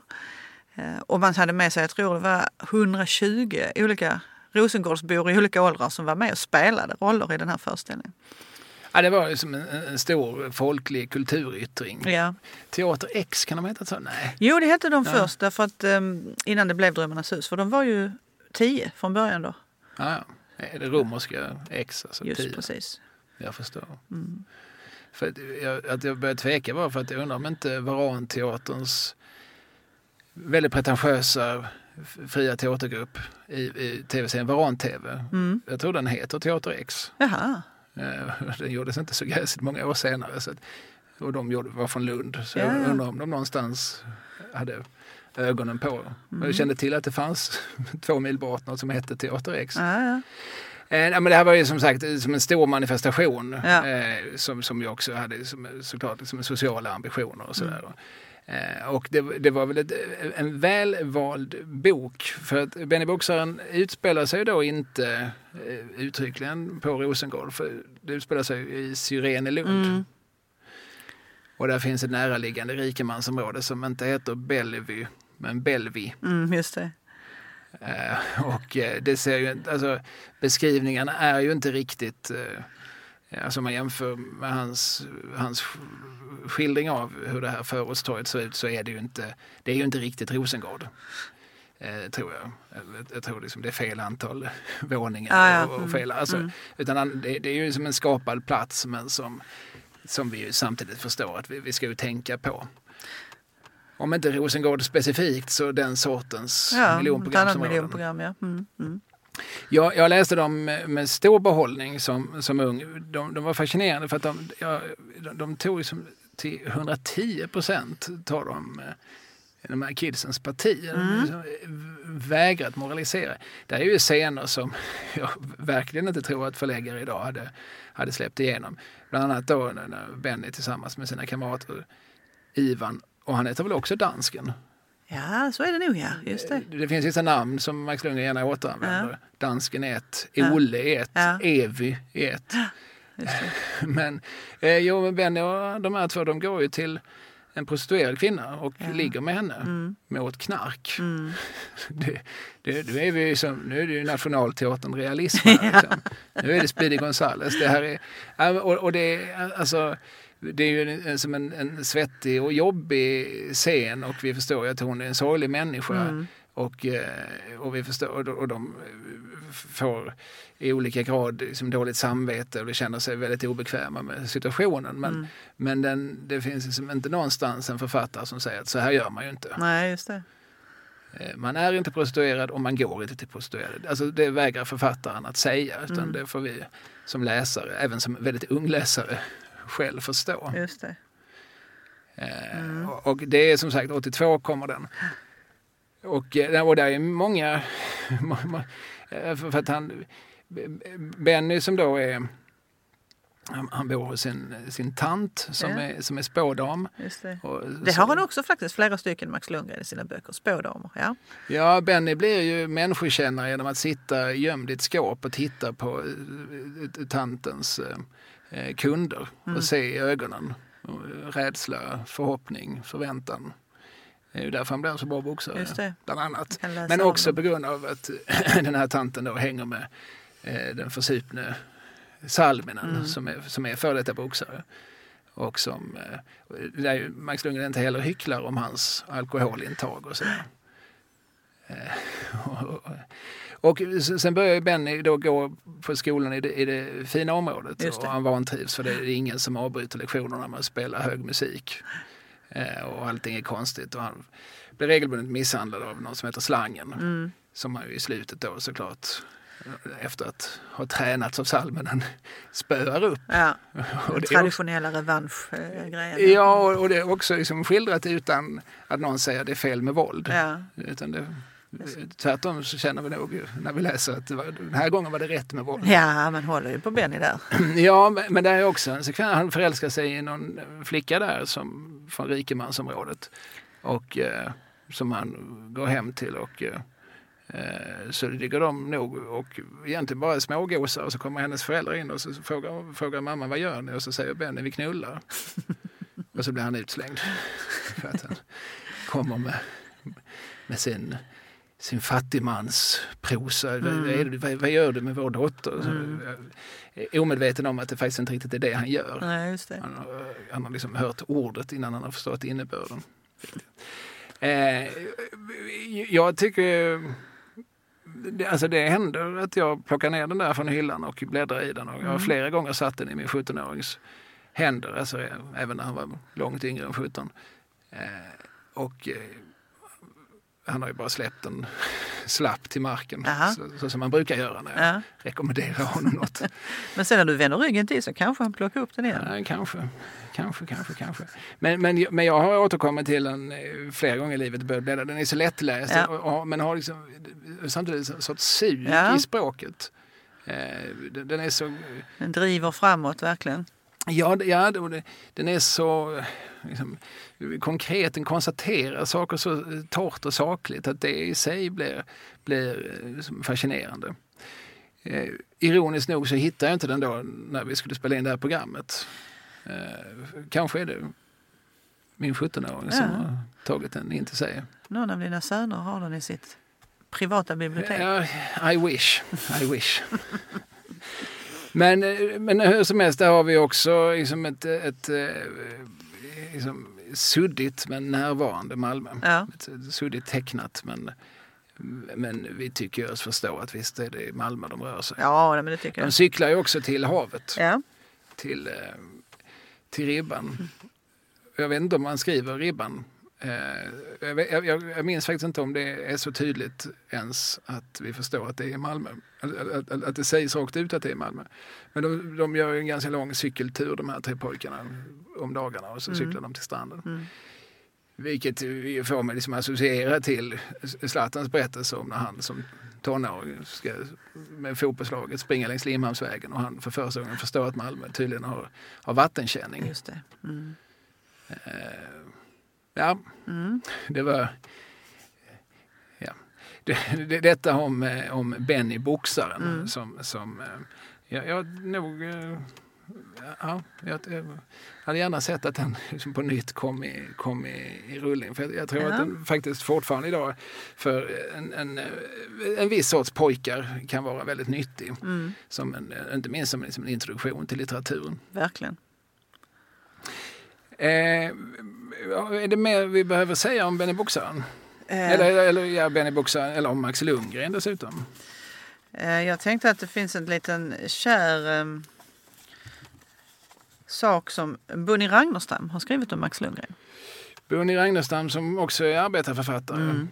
Eh, och man hade med sig, jag tror det var 120 olika Rosengårdsbor i olika åldrar som var med och spelade roller i den här föreställningen. Ja, det var ju som en, en stor folklig kulturyttring. Ja. Teater X, kan de heta så? Nej. Jo, det hette de Ja. först därför att eh, innan det blev Drömmarnas hus, för de var ju tio från början då. Ja, det romerska X, alltså Just 10. precis. Jag förstår. Mm. För att jag, att jag började tveka var för att jag undrar om inte Varanteaterns väldigt pretentiösa fria teatergrupp i, i tv-serien Varan-TV. Mm. Jag tror den heter Teater X. Jaha, Eh, Den gjordes inte så gräsligt många år senare. Så att, och de gjorde, var från Lund. Så Ja, jag ja. undrar om de någonstans hade ögonen på. Mm. jag kände till att det fanns två mil bort något som hette Teater X. ja, ja. Eh, men det här var ju som sagt eh, som en stor manifestation Ja. eh, som, som jag också hade som, såklart liksom sociala ambitioner och sådär. Eh, och det, det var väl ett, en välvald bok för att Benny Boxaren utspelar sig då inte eh, uttryckligen på Rosengård för det utspelar sig i Syrenelund. Mm. Och där finns ett näraliggande rikemansområde som inte heter Bellevue men Bellevue. Mm, just det. Eh, och eh, det ser ju, alltså, beskrivningarna är ju inte riktigt, eh, alltså om man jämför med hans, hans sk- skildring av hur det här förortstorget ser ut så är det ju inte, det är ju inte riktigt Rosengård. Eh, tror jag. Jag tror liksom det är fel antal våningar Ah, ja. och, och Mm. fel. Alltså, Mm. Utan det, det är ju som en skapad plats men som, som vi ju samtidigt förstår att vi, vi ska ju tänka på. Om inte Rosengård specifikt så den sortens Ja, ett annat miljonprogramsområden. miljonprogram, ja. Mm, mm. Jag, jag läste dem med, stor behållning som, som ung. De, de var fascinerande för att de, ja, de, de tog ju som till 110 procent tar de eh, de här kidsens parti. Mm. liksom vägrat moralisera. Det är ju scener som jag verkligen inte tror att förläggare idag hade, hade släppt igenom. Bland annat då när Benny tillsammans med sina kamrater Ivan och han heter väl också dansken. Ja, så är det nog ja. Just det. Det finns vissa namn som Max Lundgren gärna återanvänder. Dansken är ett, Ja. Olle är ett, Ja. Evy är ett. Men eh, jo, men Benny och de här två de går ju till en prostituerad kvinna och Ja. ligger med henne Mm, mot knark. mm. Det, det, nu, är vi som, nu är det ju Nationalteatern realism. Här, liksom. Nu är det Speedy Gonzales. Det här är, ja, och, och det, är, alltså, det är ju som en, en svettig och jobbig scen och vi förstår ju att hon är en sorglig människa. Mm. Och, eh, och, vi förstår, och de- och de får i olika grad liksom dåligt samvete och de känner sig väldigt obekväma med situationen. Men, Mm. men den, det finns liksom inte någonstans en författare som säger att så här gör man ju inte. Nej, just det. Eh, Man är inte prostituerad och man går inte till prostituerade. Alltså det vägrar författaren att säga utan Mm. det får vi som läsare, även som väldigt ung läsare, själv förstå. Just det. Eh, Mm. och- det är som sagt 82 kommer den. Och, eh, och där är många, må- må- eh, för att han, Benny som då är han, han bor hos sin, sin tant som, Ja. är, som är spådam. Just det. Och Det har han också faktiskt, flera stycken Max Lundgren i sina böcker. Spådamer. Ja. Ja, Benny blir ju människokännare genom att sitta gömd i ett skåp och titta på tantens kunder Mm. och se i ögonen. Eh, Rädsla, förhoppning, förväntan. Det är ju därför han blir en så bra boxare, Just det. bland annat. Men också på grund av att den här tanten då hänger med eh, den försupne Salminen Mm. som, är, som är före detta boxare. Och som, eh, där är ju Max Lundgren inte heller hycklar om hans alkoholintag och sådär. Och, sen börjar ju Benny då gå på skolan i det, i det fina området det. och han vantrivs för det är ingen som avbryter lektionerna med att spela hög musik. Eh, och allting är konstigt och han blir regelbundet misshandlad av någon som heter Slangen. Mm. Som han ju i slutet då såklart eh, efter att ha tränats av Salminen spöar upp. Ja, Och traditionella revansch-grejen. ja, och och det är också liksom skildrat utan att någon säger att det är fel med våld. Ja, Utan det, tvärtom så känner vi nog när vi läser att var, den här gången var det rätt med våld. ja man håller ju på Benny där. Ja, men- men det är också en sekvens. Han förälskar sig i någon flicka där som, från rikemansområdet. Och eh, som han går hem till och eh, eh, så ligger de nog och egentligen bara smågosar och så kommer hennes föräldrar in och så frågar, frågar mamma vad gör ni? Och så säger Benny vi knullar. och så blir han utslängd. För att han kommer med, med sin sin fattigmansprosa. Mm. Vad, det- vad, vad gör du med vår dotter? Mm. är omedveten om att det faktiskt inte riktigt är det han gör. Nej, det. Han, har- han har liksom hört ordet innan han har förstått innebörden. Eh, jag tycker alltså det händer att jag plockar ner den där från hyllan och bläddrar i den. Och jag har flera gånger satt den i min 17-årings händer, alltså även när han var långt yngre än 17. Eh, och eh, han har ju bara släppt den slapp till marken, så, så, som man brukar göra när jag ja. rekommenderar honom något. men sen när du vänder ryggen till så kanske han plockar upp den igen? Ja, kanske, kanske, kanske, kanske. Men, men, men jag har återkommit till den eh, flera gånger i livet, Den är så lättläst ja. och, men har liksom, samtidigt en sorts sug ja. i språket. Eh, den är så... Den driver framåt verkligen. Ja, ja den är så liksom, konkret, den konstaterar saker så torrt och sakligt att det i sig blir, blir liksom fascinerande. Eh, ironiskt nog så hittade jag inte den då när vi skulle spela in det här programmet. Eh, kanske är det min 17-åring ja. som har tagit den in till sig. Någon av dina söner har den i sitt privata bibliotek? I wish. I wish. Men, eh, men hur som helst, där har vi också liksom ett, ett, eh, liksom suddigt men närvarande Malmö. Ja. Suddigt tecknat men men vi tycker oss förstå att visst är det Malmö de rör sig. Ja, men det tycker jag. De cyklar ju också till havet. Ja. Till, eh, till ribban. Mm. Jag vet inte om man skriver ribban jag, jag, jag, minns faktiskt inte om det är så tydligt ens att vi förstår att det är Malmö. Att, att, att det sägs rakt ut att det är Malmö. Men de, de gör en ganska lång cykeltur de här tre pojkarna om dagarna och så mm. cyklar de till stranden. Mm. Vilket får mig liksom associera till Zlatans berättelse om när han som tonåring ska med fotbollslaget springa längs Limhamnsvägen och han för första gången förstår att Malmö tydligen har, har vattenkänning. Just det. Mm. Eh, Ja, mm. det var... Ja. Det, det, detta om, eh, om Benny boxaren mm. som, som eh, jag, jag nog... Eh, ja, jag, jag hade gärna sett att han liksom på nytt kom i, kom i, i rullning. För jag, jag tror ja. att den faktiskt fortfarande idag för en, en, en viss sorts pojkar kan vara väldigt nyttig. Mm. Som en, inte minst som, som en introduktion till litteraturen. Verkligen. Eh, är det mer vi behöver säga om Benny Boxaren? Eh. Eller, eller, ja, Benny Boxaren, eller om Max Lundgren dessutom? Eh, jag tänkte att det finns en liten kär eh, sak som Bunny Ragnerstam har skrivit om Max Lundgren. Bunny Ragnerstam som också är arbetarförfattare. Mm.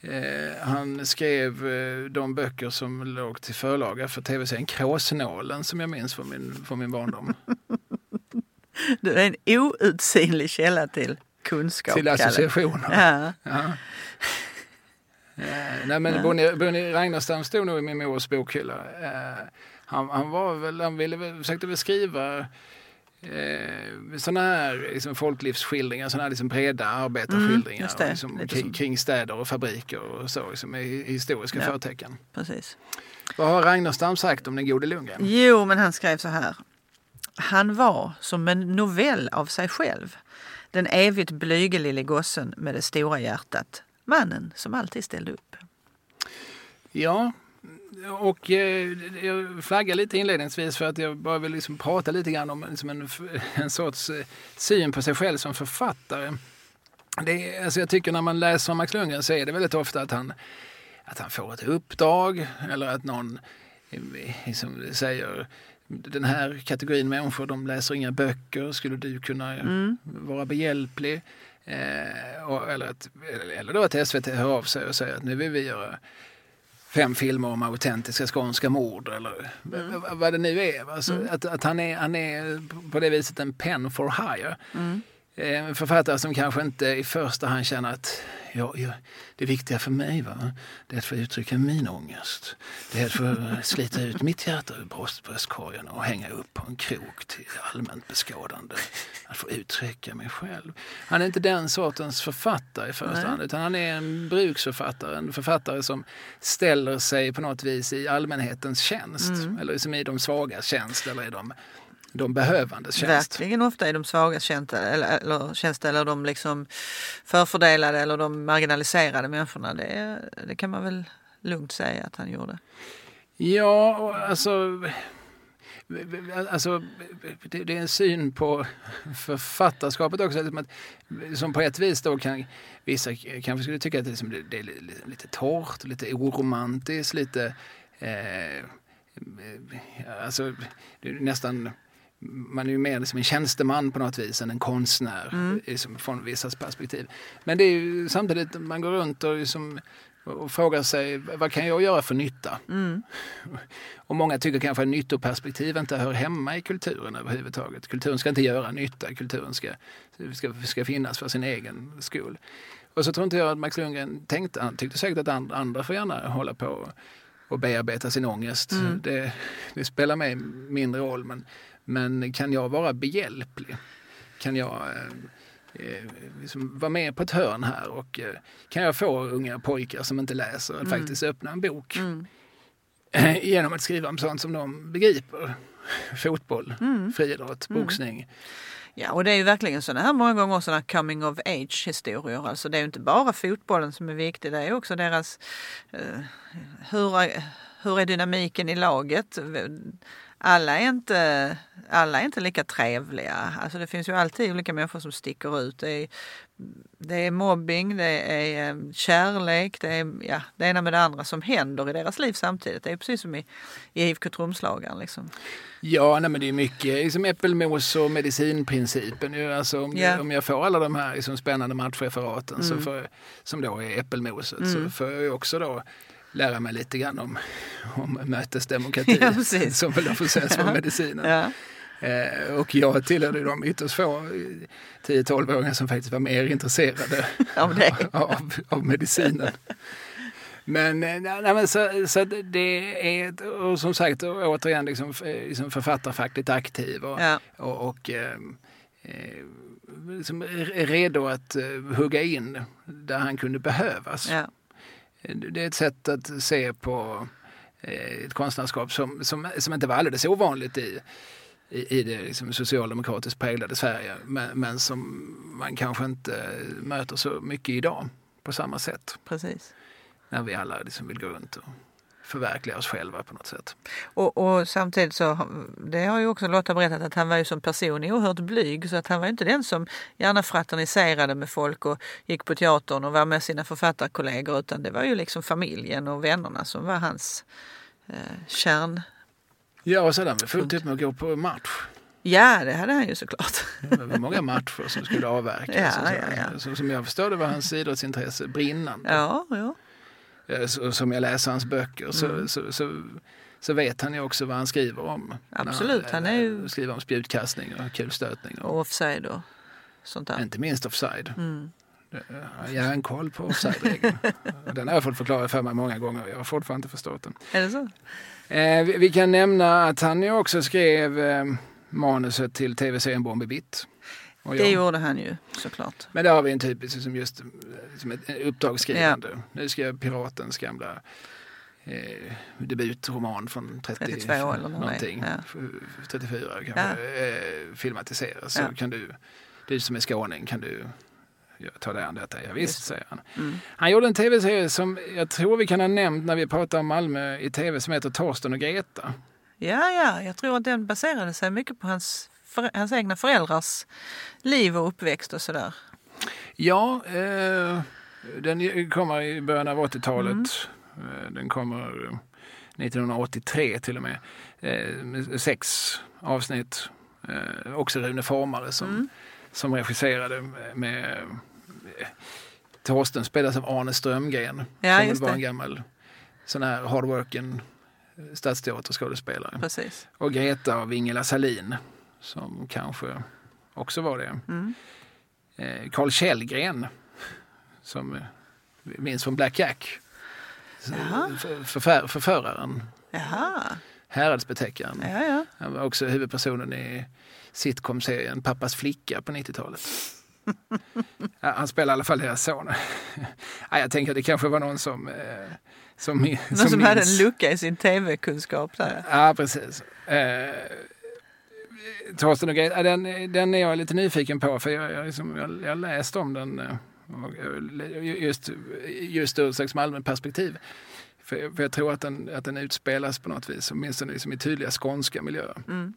Eh, han skrev eh, de böcker som låg till förlaga för tv-serien Kråsnålen som jag minns från min, från min barndom. Du är en outsinlig källa till kunskap. Till associationer. Ja. ja. Eh, nej men ja. Bonnie, Bonnie Ragnarstam stod nog i min mors bokhylla. Eh, han, han, var väl, han ville väl, försökte väl skriva eh, sådana här liksom, folklivsskildringar, sådana här liksom, breda arbetarskildringar mm, liksom, kring, kring, städer och fabriker och så, liksom, i, historiska ja, förtecken. Precis. Vad har Ragnarstam sagt om den gode Lundgren? Jo, men han skrev så här. Han var som en novell av sig själv. Den evigt blyge lille gossen med det stora hjärtat. Mannen som alltid ställde upp. Ja, och eh, jag flaggar lite inledningsvis för att jag bara vill liksom prata lite grann om liksom en, en sorts eh, syn på sig själv som författare. Det alltså jag tycker när man läser om Max Lundgren så är det väldigt ofta att han, att han får ett uppdrag eller att någon eh, liksom säger den här kategorin människor, de läser inga böcker, skulle du kunna mm. vara behjälplig? Eh, och, eller, att, eller då att SVT hör av sig och säger att nu vill vi göra fem filmer om autentiska skånska mord eller mm. vad det nu är. Alltså, mm. att, att han, är, han är på det viset en pen for hire. Mm. En eh, författare som kanske inte i första hand känner att ja, ja, det viktiga för mig va, det är att få uttrycka min ångest. Det är att få slita ut mitt hjärta ur bröstkorgen och hänga upp på en krok till allmänt beskådande. Att få uttrycka mig själv. Han är inte den sortens författare i första hand utan han är en bruksförfattare. En författare som ställer sig på något vis i allmänhetens tjänst. Mm. Eller som i de svagas tjänst eller i de de behövandes tjänst. Verkligen ofta i de svagas tjänst eller, eller, tjänst, eller de liksom förfördelade eller de marginaliserade människorna. Det, det kan man väl lugnt säga att han gjorde. Ja, alltså alltså, det, är en syn på författarskapet också. Liksom som på ett vis då kan vissa kanske skulle tycka att det, liksom, är lite, lite torrt, lite oromantiskt, lite eh, alltså, nästan man är ju mer liksom en tjänsteman på något vis än en konstnär mm. liksom, från vissa perspektiv. Men det är ju samtidigt, man går runt och, liksom, och frågar sig vad kan jag göra för nytta? Mm. Och många tycker kanske att nyttoperspektiv inte hör hemma i kulturen överhuvudtaget. Kulturen ska inte göra nytta, kulturen ska, ska, ska finnas för sin egen skull. Och så tror inte jag att Max Lundgren tänkte, han tyckte säkert att andra får gärna hålla på och bearbeta sin ångest. Mm. Det, det, spelar mig mindre roll men, men kan jag vara behjälplig? Kan jag eh, eh, liksom vara med på ett hörn här och eh, kan jag få unga pojkar som inte läser att mm. faktiskt öppna en bok mm. genom att skriva om sånt som de begriper? Fotboll, mm. friidrott, mm. boxning. Ja, och det är ju verkligen sådana här många gånger sådana coming of age historier. Alltså det är ju inte bara fotbollen som är viktig, det är också deras... Uh, hur, hur är dynamiken i laget? Alla är, inte, alla är inte lika trevliga. Alltså det finns ju alltid olika människor som sticker ut. Det är, det är mobbing, det är eh, kärlek, det är ja, det ena med det andra som händer i deras liv samtidigt. Det är precis som i, i IFK Trumslagaren. Liksom. Ja, nej, men det är mycket liksom äppelmos och medicinprincipen. Alltså, om, yeah. om jag får alla de här liksom, spännande matchreferaten mm. så för, som då är äppelmoset mm. så får jag också då lära mig lite grann om, om mötesdemokrati ja, som väl får ses som medicinen. Ja. Eh, och jag tillhörde de ytterst få 10-12-åringar som faktiskt var mer intresserade av, av, av medicinen. Men, eh, nej, men så, så det är, och som sagt återigen liksom, liksom författarfackligt aktiv och, ja. och, och eh, eh liksom redo att hugga in där han kunde behövas. Ja. Det är ett sätt att se på eh, ett konstnärskap som, som, som inte var alldeles ovanligt i, i, i det liksom socialdemokratiskt präglade Sverige men, men som man kanske inte möter så mycket idag på samma sätt. Precis. När vi alla liksom vill gå runt och förverkliga oss själva på något sätt. Och, och, samtidigt så, det har ju också Lotta berättat att han var ju som person oerhört blyg så att han var inte den som gärna fraterniserade med folk och gick på teatern och var med sina författarkollegor utan det var ju liksom familjen och vännerna som var hans eh, kärn. Ja och sedan fullt upp med att gå på match. Ja, det hade han ju såklart. Det var många matcher som skulle avverkas. Ja, ja, ja. Så, som jag förstår det var hans idrottsintresse brinnande. Ja, ja. Eh, som jag läser hans böcker så, mm. så, så, så, vet han ju också vad han skriver om. Absolut. Han, han är ju... Eh, skriver om spjutkastning och kulstötning. Och, och offside och sånt där. Inte minst offside. Mm. Jag har en koll på offside-regeln. den har jag fått förklara för mig många gånger. Jag har fortfarande inte förstått den. Är det så? Eh, vi, vi, kan nämna att han ju också skrev eh, manuset till tv-serien Bombi Bitt. Det gjorde han ju såklart. Men där har vi en typisk som just som ett uppdragsskrivande. Ja. Nu ska Piratens gamla eh, debutroman från 30, 32 eller någonting, ja. 34 kanske, ja. eh, filmatiseras. Så kan du, du som är skåning, kan du ta dig an detta? Ja, visst, säger han. Mm. Han gjorde en tv-serie som jag tror vi kan ha nämnt när vi pratar om Malmö i tv som heter Torsten och Greta. Ja, ja, jag tror att den baserade sig mycket på hans för, hans egna föräldrars liv och uppväxt och sådär? Ja, eh, den kommer i början av 80-talet. Mm. Eh, den kommer 1983 till och med. Eh, sex avsnitt. Eh, också Rune Formare som, mm. som regisserade med eh, Torsten spelas av Arne Strömgren. Ja, som var en gammal sån här hardworking stadsteaterskådespelare. Precis. Och Greta av Ingela Salin som kanske också var det. Mm. Eh, Carl Källgren som vi minns från Black Jack. Förfär, förföraren. Jaha. Häradsbetäckaren. Ja, ja. Han var också huvudpersonen i sitcom-serien Pappas flicka på 90-talet. ja, han spelade i alla fall deras son. ja, jag tänker att det kanske var någon som... Eh, som, någon som, som hade en lucka i sin tv-kunskap där. Ja, precis. Eh, Torsten och Greta, den, den är jag lite nyfiken på för jag, jag, liksom, jag, jag läst om den eh, just, just ur slags Malmö-perspektiv. För, för jag tror att den, att den utspelas på något vis, åtminstone liksom i tydliga skånska miljöer. Mm.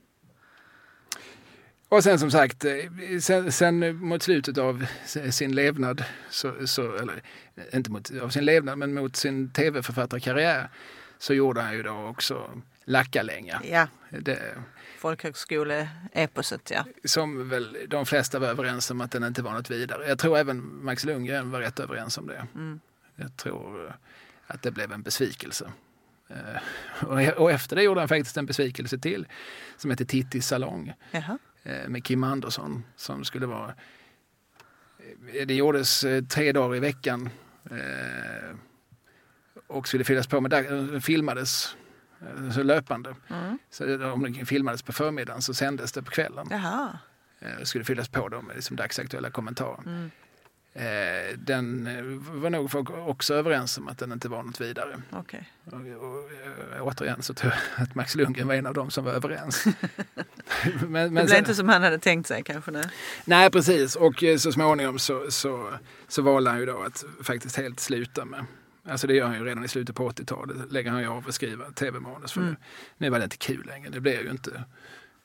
Och sen som sagt, eh, sen, sen mot slutet av sin levnad, så, så, eller inte mot, av sin levnad, men mot sin tv-författarkarriär så gjorde han ju då också Lackalänga. Ja, Det, folkhögskoleeposet ja. som väl de flesta var överens om att den inte var något vidare. Jag tror även Max Lundgren var rätt överens om det. Mm. Jag tror eh, att det blev en besvikelse. Eh, och- efter det gjorde han faktiskt en besvikelse till som heter Tittis salong Jaha. eh, med Kim Andersson som skulle vara... Det gjordes tre dagar i veckan och skulle fyllas på med dag- eh, filmades så löpande. Mm. Så om det filmades på förmiddagen så sändes det på kvällen. Jaha. Eh, skulle fyllas på då med liksom dagsaktuella kommentarer. Mm. Eh, den eh, var nog folk också överens om att den inte var något vidare. Okej. Och, och, eh, återigen så tror jag att Max Lundgren var en av dem som var överens. men, Det men blev sen, inte som han hade tänkt sig kanske. Nej. nej precis och eh, så småningom så, så, så valde han ju då att faktiskt helt sluta med Alltså det gör han ju redan i slutet på 80-talet. Lägger han ju av att skriva tv-manus. För Mm. nu, var det inte kul längre. Det blev ju inte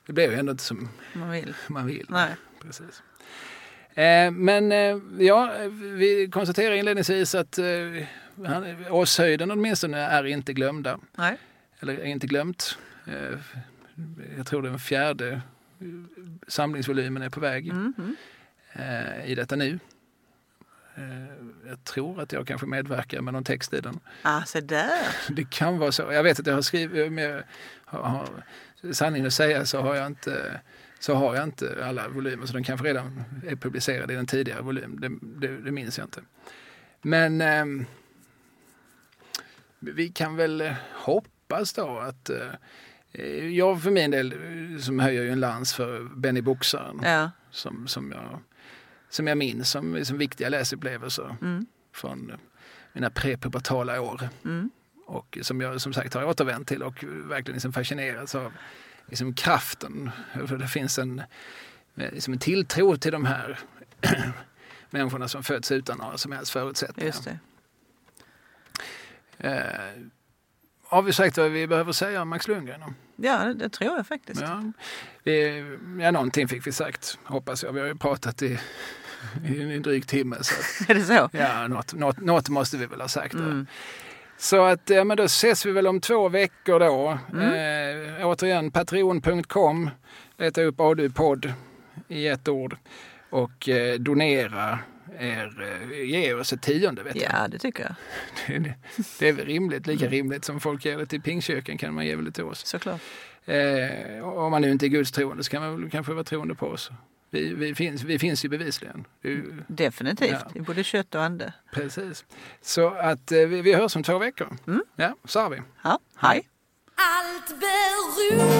det blev ju ändå inte som Man vill. man vill. Nej. Precis. Eh, men eh, ja, vi konstaterar inledningsvis att eh, han- Åshöjden åtminstone är inte glömda. Nej. Eller är inte glömt. Eh, jag tror den fjärde eh, samlingsvolymen är på väg Mm. Mm. eh, i detta nu. Eh, jag tror att jag kanske medverkar med någon text i den. Ah, se där. Det kan vara så. Jag vet att jag har skrivit, men jag har, har, sanningen att säga så har jag inte så har jag inte alla volymer, så den kanske redan är publicerad i den tidigare volym. Det, det, det minns jag inte. Men ehm, vi kan väl eh, hoppas då att eh, jag för min del eh, som höjer ju en lans för Benny Boxaren Ja. som, som, jag, som jag minns som, som viktiga läsupplevelser Mm. från mina prepubertala år Mm. och som jag som sagt har återvänt till och verkligen liksom fascinerats av liksom kraften. För det finns en, liksom en tilltro till de här människorna som föds utan några som helst förutsättningar. Just det. Eh, har vi sagt vad vi behöver säga om Max Lundgren? Ja, det tror jag faktiskt. Ja, vi, ja, någonting fick vi sagt, hoppas jag. Vi har ju pratat i, i en dryg timme. Så att, Är det så? ja, något, något, något måste vi väl ha sagt. Mm. Så att, ja, men då ses vi väl om två veckor då. Mm. Eh, återigen, patreon.com. Leta upp ADU-podd i ett ord. Och eh, donera er, eh, ge oss ett tionde vet Ja, det tycker jag. jag. Det, det är väl rimligt, lika Mm. rimligt som folk ger det till Pingstkyrkan kan man ge väl det till oss. Såklart. Eh, om man nu inte är gudstroende så kan man väl kanske vara troende på oss. Vi, vi, finns, vi finns ju bevisligen. Ju, Definitivt. Ja. I både kött och ande. precis. Så att eh, vi, vi hörs om två veckor. Mm. Ja, så har vi. Ja, hej. Allt beror